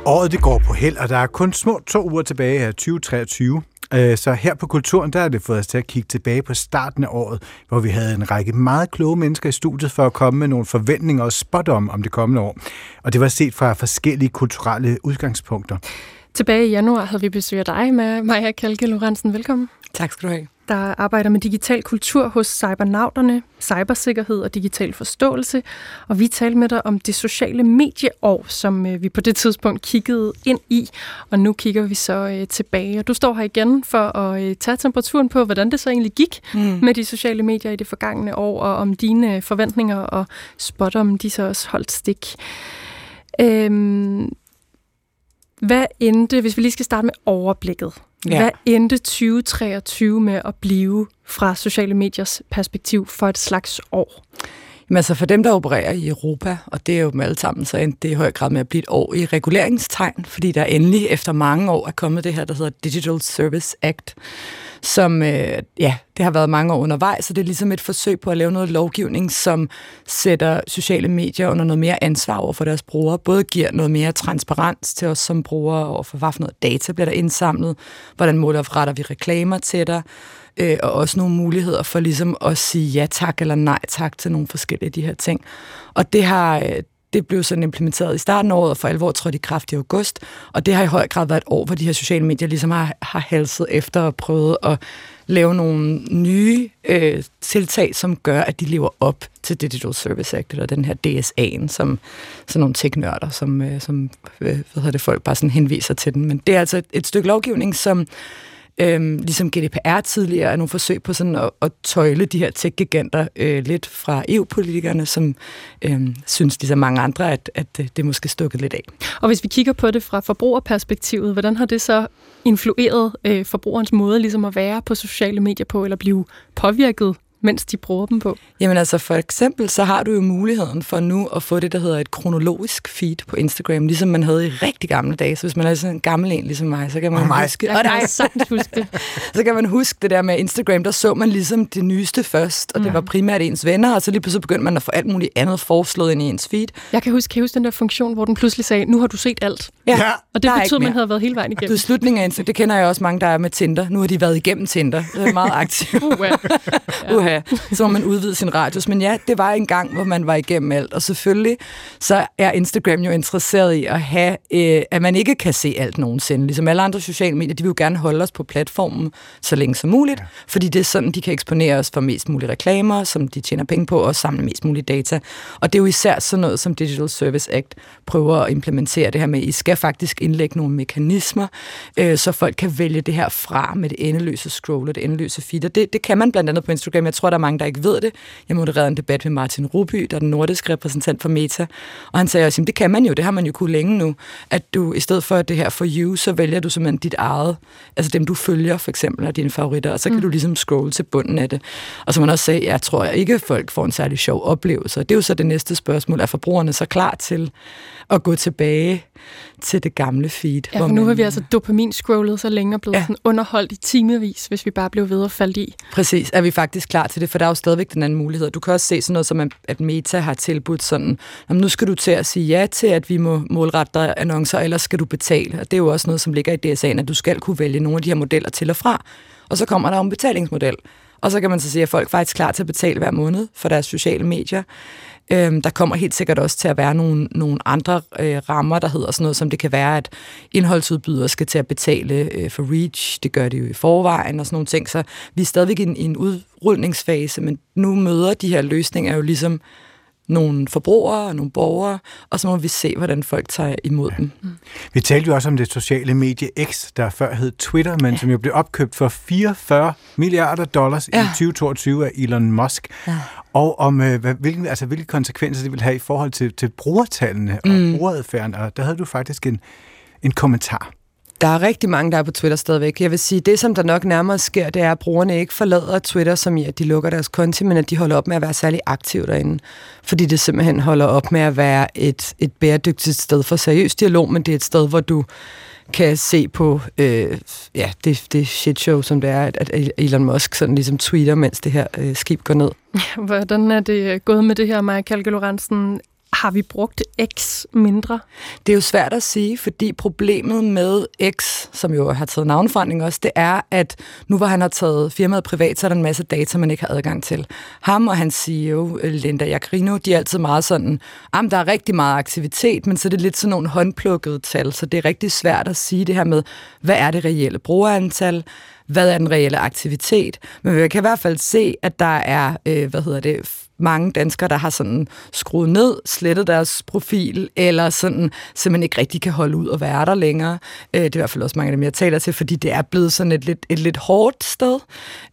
Året det går på held, og der er kun små to uger tilbage af 2023. Øh, så her på Kulturen, der har det fået os til at kigge tilbage på starten af året, hvor vi havde en række meget kloge mennesker i studiet for at komme med nogle forventninger og spot om, om det kommende år. Og det var set fra forskellige kulturelle udgangspunkter. Tilbage i januar havde vi besøg af dig med Maja Kalke Lorentzen. Velkommen. Tak skal du have der arbejder med digital kultur hos Cybernauterne, cybersikkerhed og digital forståelse. Og vi talte med dig om det sociale medieår, som øh, vi på det tidspunkt kiggede ind i. Og nu kigger vi så øh, tilbage. Og du står her igen for at øh, tage temperaturen på, hvordan det så egentlig gik mm. med de sociale medier i det forgangne år, og om dine forventninger og spot om de så også holdt stik. Øhm, hvad endte, hvis vi lige skal starte med overblikket, Ja. Hvad endte 2023 med at blive fra sociale mediers perspektiv for et slags år? Men altså for dem, der opererer i Europa, og det er jo dem alle sammen, så endte det i høj grad med at blive et år i reguleringstegn, fordi der endelig efter mange år er kommet det her, der hedder Digital Service Act, som, øh, ja, det har været mange år undervejs, så det er ligesom et forsøg på at lave noget lovgivning, som sætter sociale medier under noget mere ansvar over for deres brugere, både giver noget mere transparens til os som brugere, og for hvad for noget data bliver der indsamlet, hvordan måler retter vi reklamer til dig, øh, og også nogle muligheder for ligesom at sige ja tak eller nej tak til nogle forskellige af de her ting. Og det har, øh, det blev sådan implementeret i starten af året, og for alvor trådte i kraft i august. Og det har i høj grad været et år, hvor de her sociale medier ligesom har, har halset efter og prøvet at lave nogle nye øh, tiltag, som gør, at de lever op til Digital Service Act, eller den her DSA'en, som sådan nogle teknørder, som, øh, som øh, hvad hedder det, folk bare sådan henviser til den. Men det er altså et, et stykke lovgivning, som Øhm, ligesom GDPR tidligere er nogle forsøg på sådan at, at tøjle de her tech-giganter øh, lidt fra EU-politikerne, som øhm, synes ligesom mange andre, at, at det er måske stukket lidt af. Og hvis vi kigger på det fra forbrugerperspektivet, hvordan har det så influeret øh, forbrugerens måde ligesom at være på sociale medier på, eller blive påvirket mens de bruger dem på? Jamen altså for eksempel, så har du jo muligheden for nu at få det, der hedder et kronologisk feed på Instagram, ligesom man havde i rigtig gamle dage. Så hvis man er sådan en gammel en ligesom mig, så kan man mig. huske... Jeg kan sagtens huske det. så kan man huske det der med Instagram, der så man ligesom det nyeste først, og mm. det var primært ens venner, og så lige pludselig begyndte man at få alt muligt andet foreslået ind i ens feed. Jeg kan huske, kan jeg huske den der funktion, hvor den pludselig sagde, nu har du set alt. Ja, og det betød, at man havde været hele vejen igennem. Du slutningen af Instagram, det kender jeg også mange, der er med Tinder. Nu har de været igennem Tinder. Det er meget aktivt. uh, ja. Uha. Så må man udvide sin radius. Men ja, det var en gang, hvor man var igennem alt. Og selvfølgelig, så er Instagram jo interesseret i at have, øh, at man ikke kan se alt nogensinde. Ligesom alle andre sociale medier, de vil jo gerne holde os på platformen så længe som muligt, ja. fordi det er sådan, de kan eksponere os for mest mulige reklamer, som de tjener penge på, og samle mest muligt data. Og det er jo især sådan noget, som Digital Service Act prøver at implementere det her med, I skal faktisk indlægge nogle mekanismer, øh, så folk kan vælge det her fra med det endeløse scroll og det endeløse feed. Og det, det kan man blandt andet på Instagram. Jeg tror, der er mange, der ikke ved det. Jeg modererede en debat med Martin Ruby, der er den nordiske repræsentant for Meta, og han sagde også, det kan man jo, det har man jo kunne længe nu, at du i stedet for det her for you, så vælger du simpelthen dit eget, altså dem du følger for eksempel, af dine favoritter, og så kan mm. du ligesom scrolle til bunden af det. Og som man også sagde, jeg tror ikke, at folk får en særlig sjov oplevelse. Det er jo så det næste spørgsmål, er forbrugerne så klar til at gå tilbage til det gamle feed. Ja, for nu har vi altså dopamin-scrollet så længe og blevet ja. sådan underholdt i timevis, hvis vi bare blev ved at falde i. Præcis, er vi faktisk klar til det, for der er jo stadigvæk den anden mulighed. Du kan også se sådan noget som, at Meta har tilbudt sådan, om nu skal du til at sige ja til, at vi må målrette dig annoncer, eller skal du betale. Og det er jo også noget, som ligger i DSA'en, at du skal kunne vælge nogle af de her modeller til og fra. Og så kommer der en betalingsmodel. Og så kan man så sige, at folk er faktisk klar til at betale hver måned for deres sociale medier. Øhm, der kommer helt sikkert også til at være nogle, nogle andre øh, rammer, der hedder sådan noget, som det kan være, at indholdsudbydere skal til at betale øh, for reach. Det gør de jo i forvejen og sådan nogle ting. Så vi er stadigvæk i en, i en udrulningsfase, men nu møder de her løsninger jo ligesom nogle forbrugere og nogle borgere, og så må vi se, hvordan folk tager imod ja. dem. Mm. Vi talte jo også om det sociale medie X, der før hed Twitter, men ja. som jo blev opkøbt for 44 milliarder dollars ja. i 2022 af Elon Musk. Ja. Og om øh, hvad, hvilke, altså, hvilke konsekvenser det vil have i forhold til, til brugertallene og mm. brugeradfærden, og der havde du faktisk en, en kommentar. Der er rigtig mange, der er på Twitter stadigvæk. Jeg vil sige, det som der nok nærmere sker, det er, at brugerne ikke forlader Twitter, som i, at de lukker deres konti, men at de holder op med at være særlig aktive derinde. Fordi det simpelthen holder op med at være et, et bæredygtigt sted for seriøs dialog, men det er et sted, hvor du kan se på øh, ja, det, det shit show, som det er, at, at Elon Musk sådan ligesom tweeter, mens det her øh, skib går ned. Hvordan er det gået med det her, Maja Kalke Lorentzen? Har vi brugt X mindre? Det er jo svært at sige, fordi problemet med X, som jo har taget navnforandring også, det er, at nu hvor han har taget firmaet privat, så er der en masse data, man ikke har adgang til. Ham og hans CEO, øh, Linda Jacarino, de er altid meget sådan, at der er rigtig meget aktivitet, men så er det lidt sådan nogle håndplukkede tal, så det er rigtig svært at sige det her med, hvad er det reelle brugerantal, hvad er den reelle aktivitet, men vi kan i hvert fald se, at der er, øh, hvad hedder det, mange danskere, der har sådan skruet ned, slettet deres profil, eller sådan simpelthen ikke rigtig kan holde ud og være der længere. Øh, det er i hvert fald også mange af dem, jeg taler til, fordi det er blevet sådan et lidt, et lidt hårdt sted.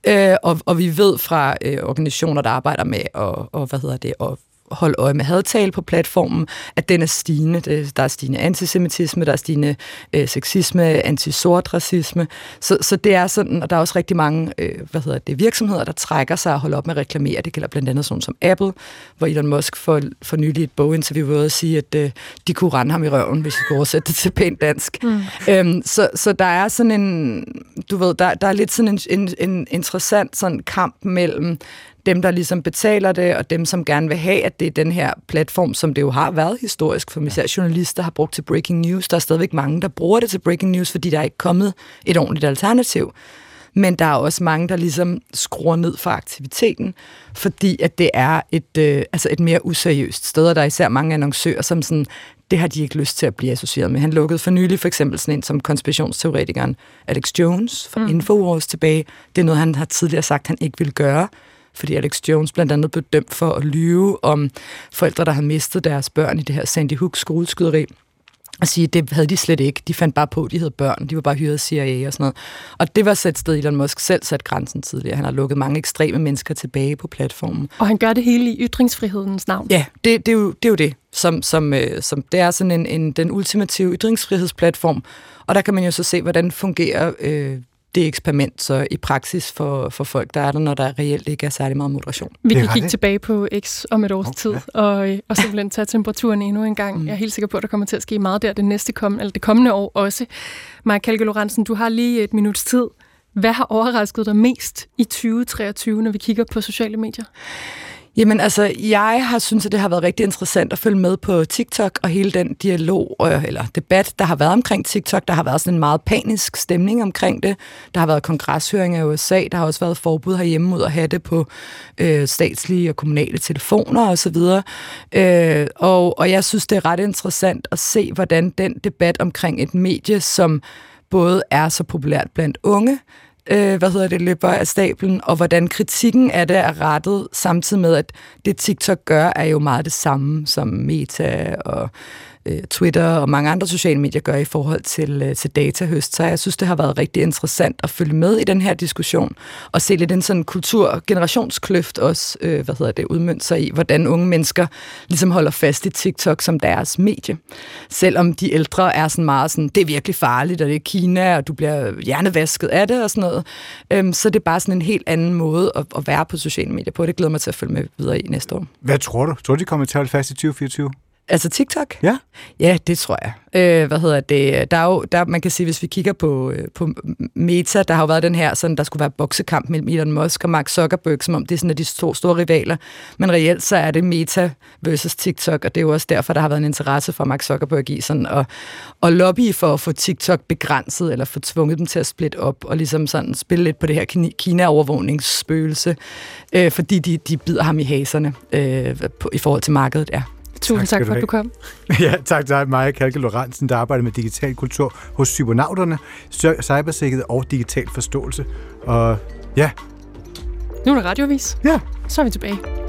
Øh, og, og vi ved fra øh, organisationer, der arbejder med at og, hvad hedder det, at holde øje med hadtale på platformen, at den er stigende. Der er stigende antisemitisme, der er stigende øh, sexisme, antisort racisme. Så, så det er sådan, og der er også rigtig mange øh, hvad hedder det, virksomheder, der trækker sig og holder op med at reklamere. Det gælder blandt andet sådan som Apple, hvor Elon Musk for, for nylig et boginterview ved at sige, at øh, de kunne rende ham i røven, hvis vi skulle oversætte det til pænt dansk. Mm. Øhm, så, så der er sådan en, du ved, der, der er lidt sådan en, en, en interessant sådan kamp mellem dem, der ligesom betaler det, og dem, som gerne vil have, at det er den her platform, som det jo har været historisk, for især journalister har brugt til breaking news. Der er stadigvæk mange, der bruger det til breaking news, fordi der er ikke kommet et ordentligt alternativ. Men der er også mange, der ligesom skruer ned for aktiviteten, fordi at det er et, øh, altså et mere useriøst sted, og der er især mange annoncører, som sådan, det har de ikke lyst til at blive associeret med. Han lukkede for nylig for eksempel sådan en som konspirationsteoretikeren Alex Jones fra mm. Infowars tilbage. Det er noget, han har tidligere sagt, han ikke ville gøre fordi Alex Jones blandt andet blev dømt for at lyve om forældre, der har mistet deres børn i det her Sandy Hook skoleskyderi og sige, at det havde de slet ikke. De fandt bare på, at de havde børn. De var bare hyret CIA og sådan noget. Og det var så et sted, Elon Musk selv sat grænsen tidligere. Han har lukket mange ekstreme mennesker tilbage på platformen. Og han gør det hele i ytringsfrihedens navn. Ja, det, det, er, jo, det er jo det. Som, som, øh, som, det er sådan en, en, den ultimative ytringsfrihedsplatform. Og der kan man jo så se, hvordan fungerer øh, det eksperiment så i praksis for, for folk, der er der, når der reelt ikke er særlig meget moderation. Vi kan kigge tilbage på X om et års okay. tid, og, øh, og simpelthen tage temperaturen endnu en gang. Mm. Jeg er helt sikker på, at der kommer til at ske meget der det næste kom, eller det kommende år også. Maja Kalke Lorentzen, du har lige et minuts tid. Hvad har overrasket dig mest i 2023, når vi kigger på sociale medier? Jamen altså, jeg har synes, at det har været rigtig interessant at følge med på TikTok og hele den dialog øh, eller debat, der har været omkring TikTok. Der har været sådan en meget panisk stemning omkring det. Der har været kongreshøringer i USA. Der har også været forbud herhjemme mod at have det på øh, statslige og kommunale telefoner osv. Øh, og, og jeg synes, det er ret interessant at se, hvordan den debat omkring et medie, som både er så populært blandt unge, øh, hvad hedder det, løber af stablen, og hvordan kritikken af det er rettet, samtidig med, at det TikTok gør, er jo meget det samme som Meta og øh, Twitter og mange andre sociale medier gør i forhold til, øh, til datahøst. Så jeg synes, det har været rigtig interessant at følge med i den her diskussion, og se lidt en sådan kultur-generationskløft også, øh, hvad hedder det, udmyndt sig i, hvordan unge mennesker ligesom holder fast i TikTok som deres medie. Selvom de ældre er sådan meget sådan, det er virkelig farligt, og det er Kina, og du bliver hjernevasket af det og sådan noget, øhm, så det er bare sådan en helt anden måde at, at være på sociale medier på. Det glæder mig til at følge med videre i næste år. Hvad tror du? Tror du, de kommer til at holde fast i 2024? Altså TikTok? Ja. Ja, det tror jeg. Øh, hvad hedder det? Der er jo, der, man kan sige, hvis vi kigger på, øh, på Meta, der har jo været den her, sådan, der skulle være boksekamp mellem Elon Musk og Mark Zuckerberg, som om det er sådan de store, store rivaler. Men reelt så er det Meta versus TikTok, og det er jo også derfor, der har været en interesse for Mark Zuckerberg i sådan at, at lobby for at få TikTok begrænset, eller få tvunget dem til at splitte op, og ligesom sådan spille lidt på det her Kina-overvågningsspøgelse, øh, fordi de, de bider ham i haserne øh, på, i forhold til markedet, ja. Tusind tak, tak for, at du kom. ja, tak til dig, Maja Kalke Lorentzen, der arbejder med digital kultur hos Cybernauterne, cybersikkerhed og digital forståelse. Og ja. Nu er der radiovis. Ja. Så er vi tilbage.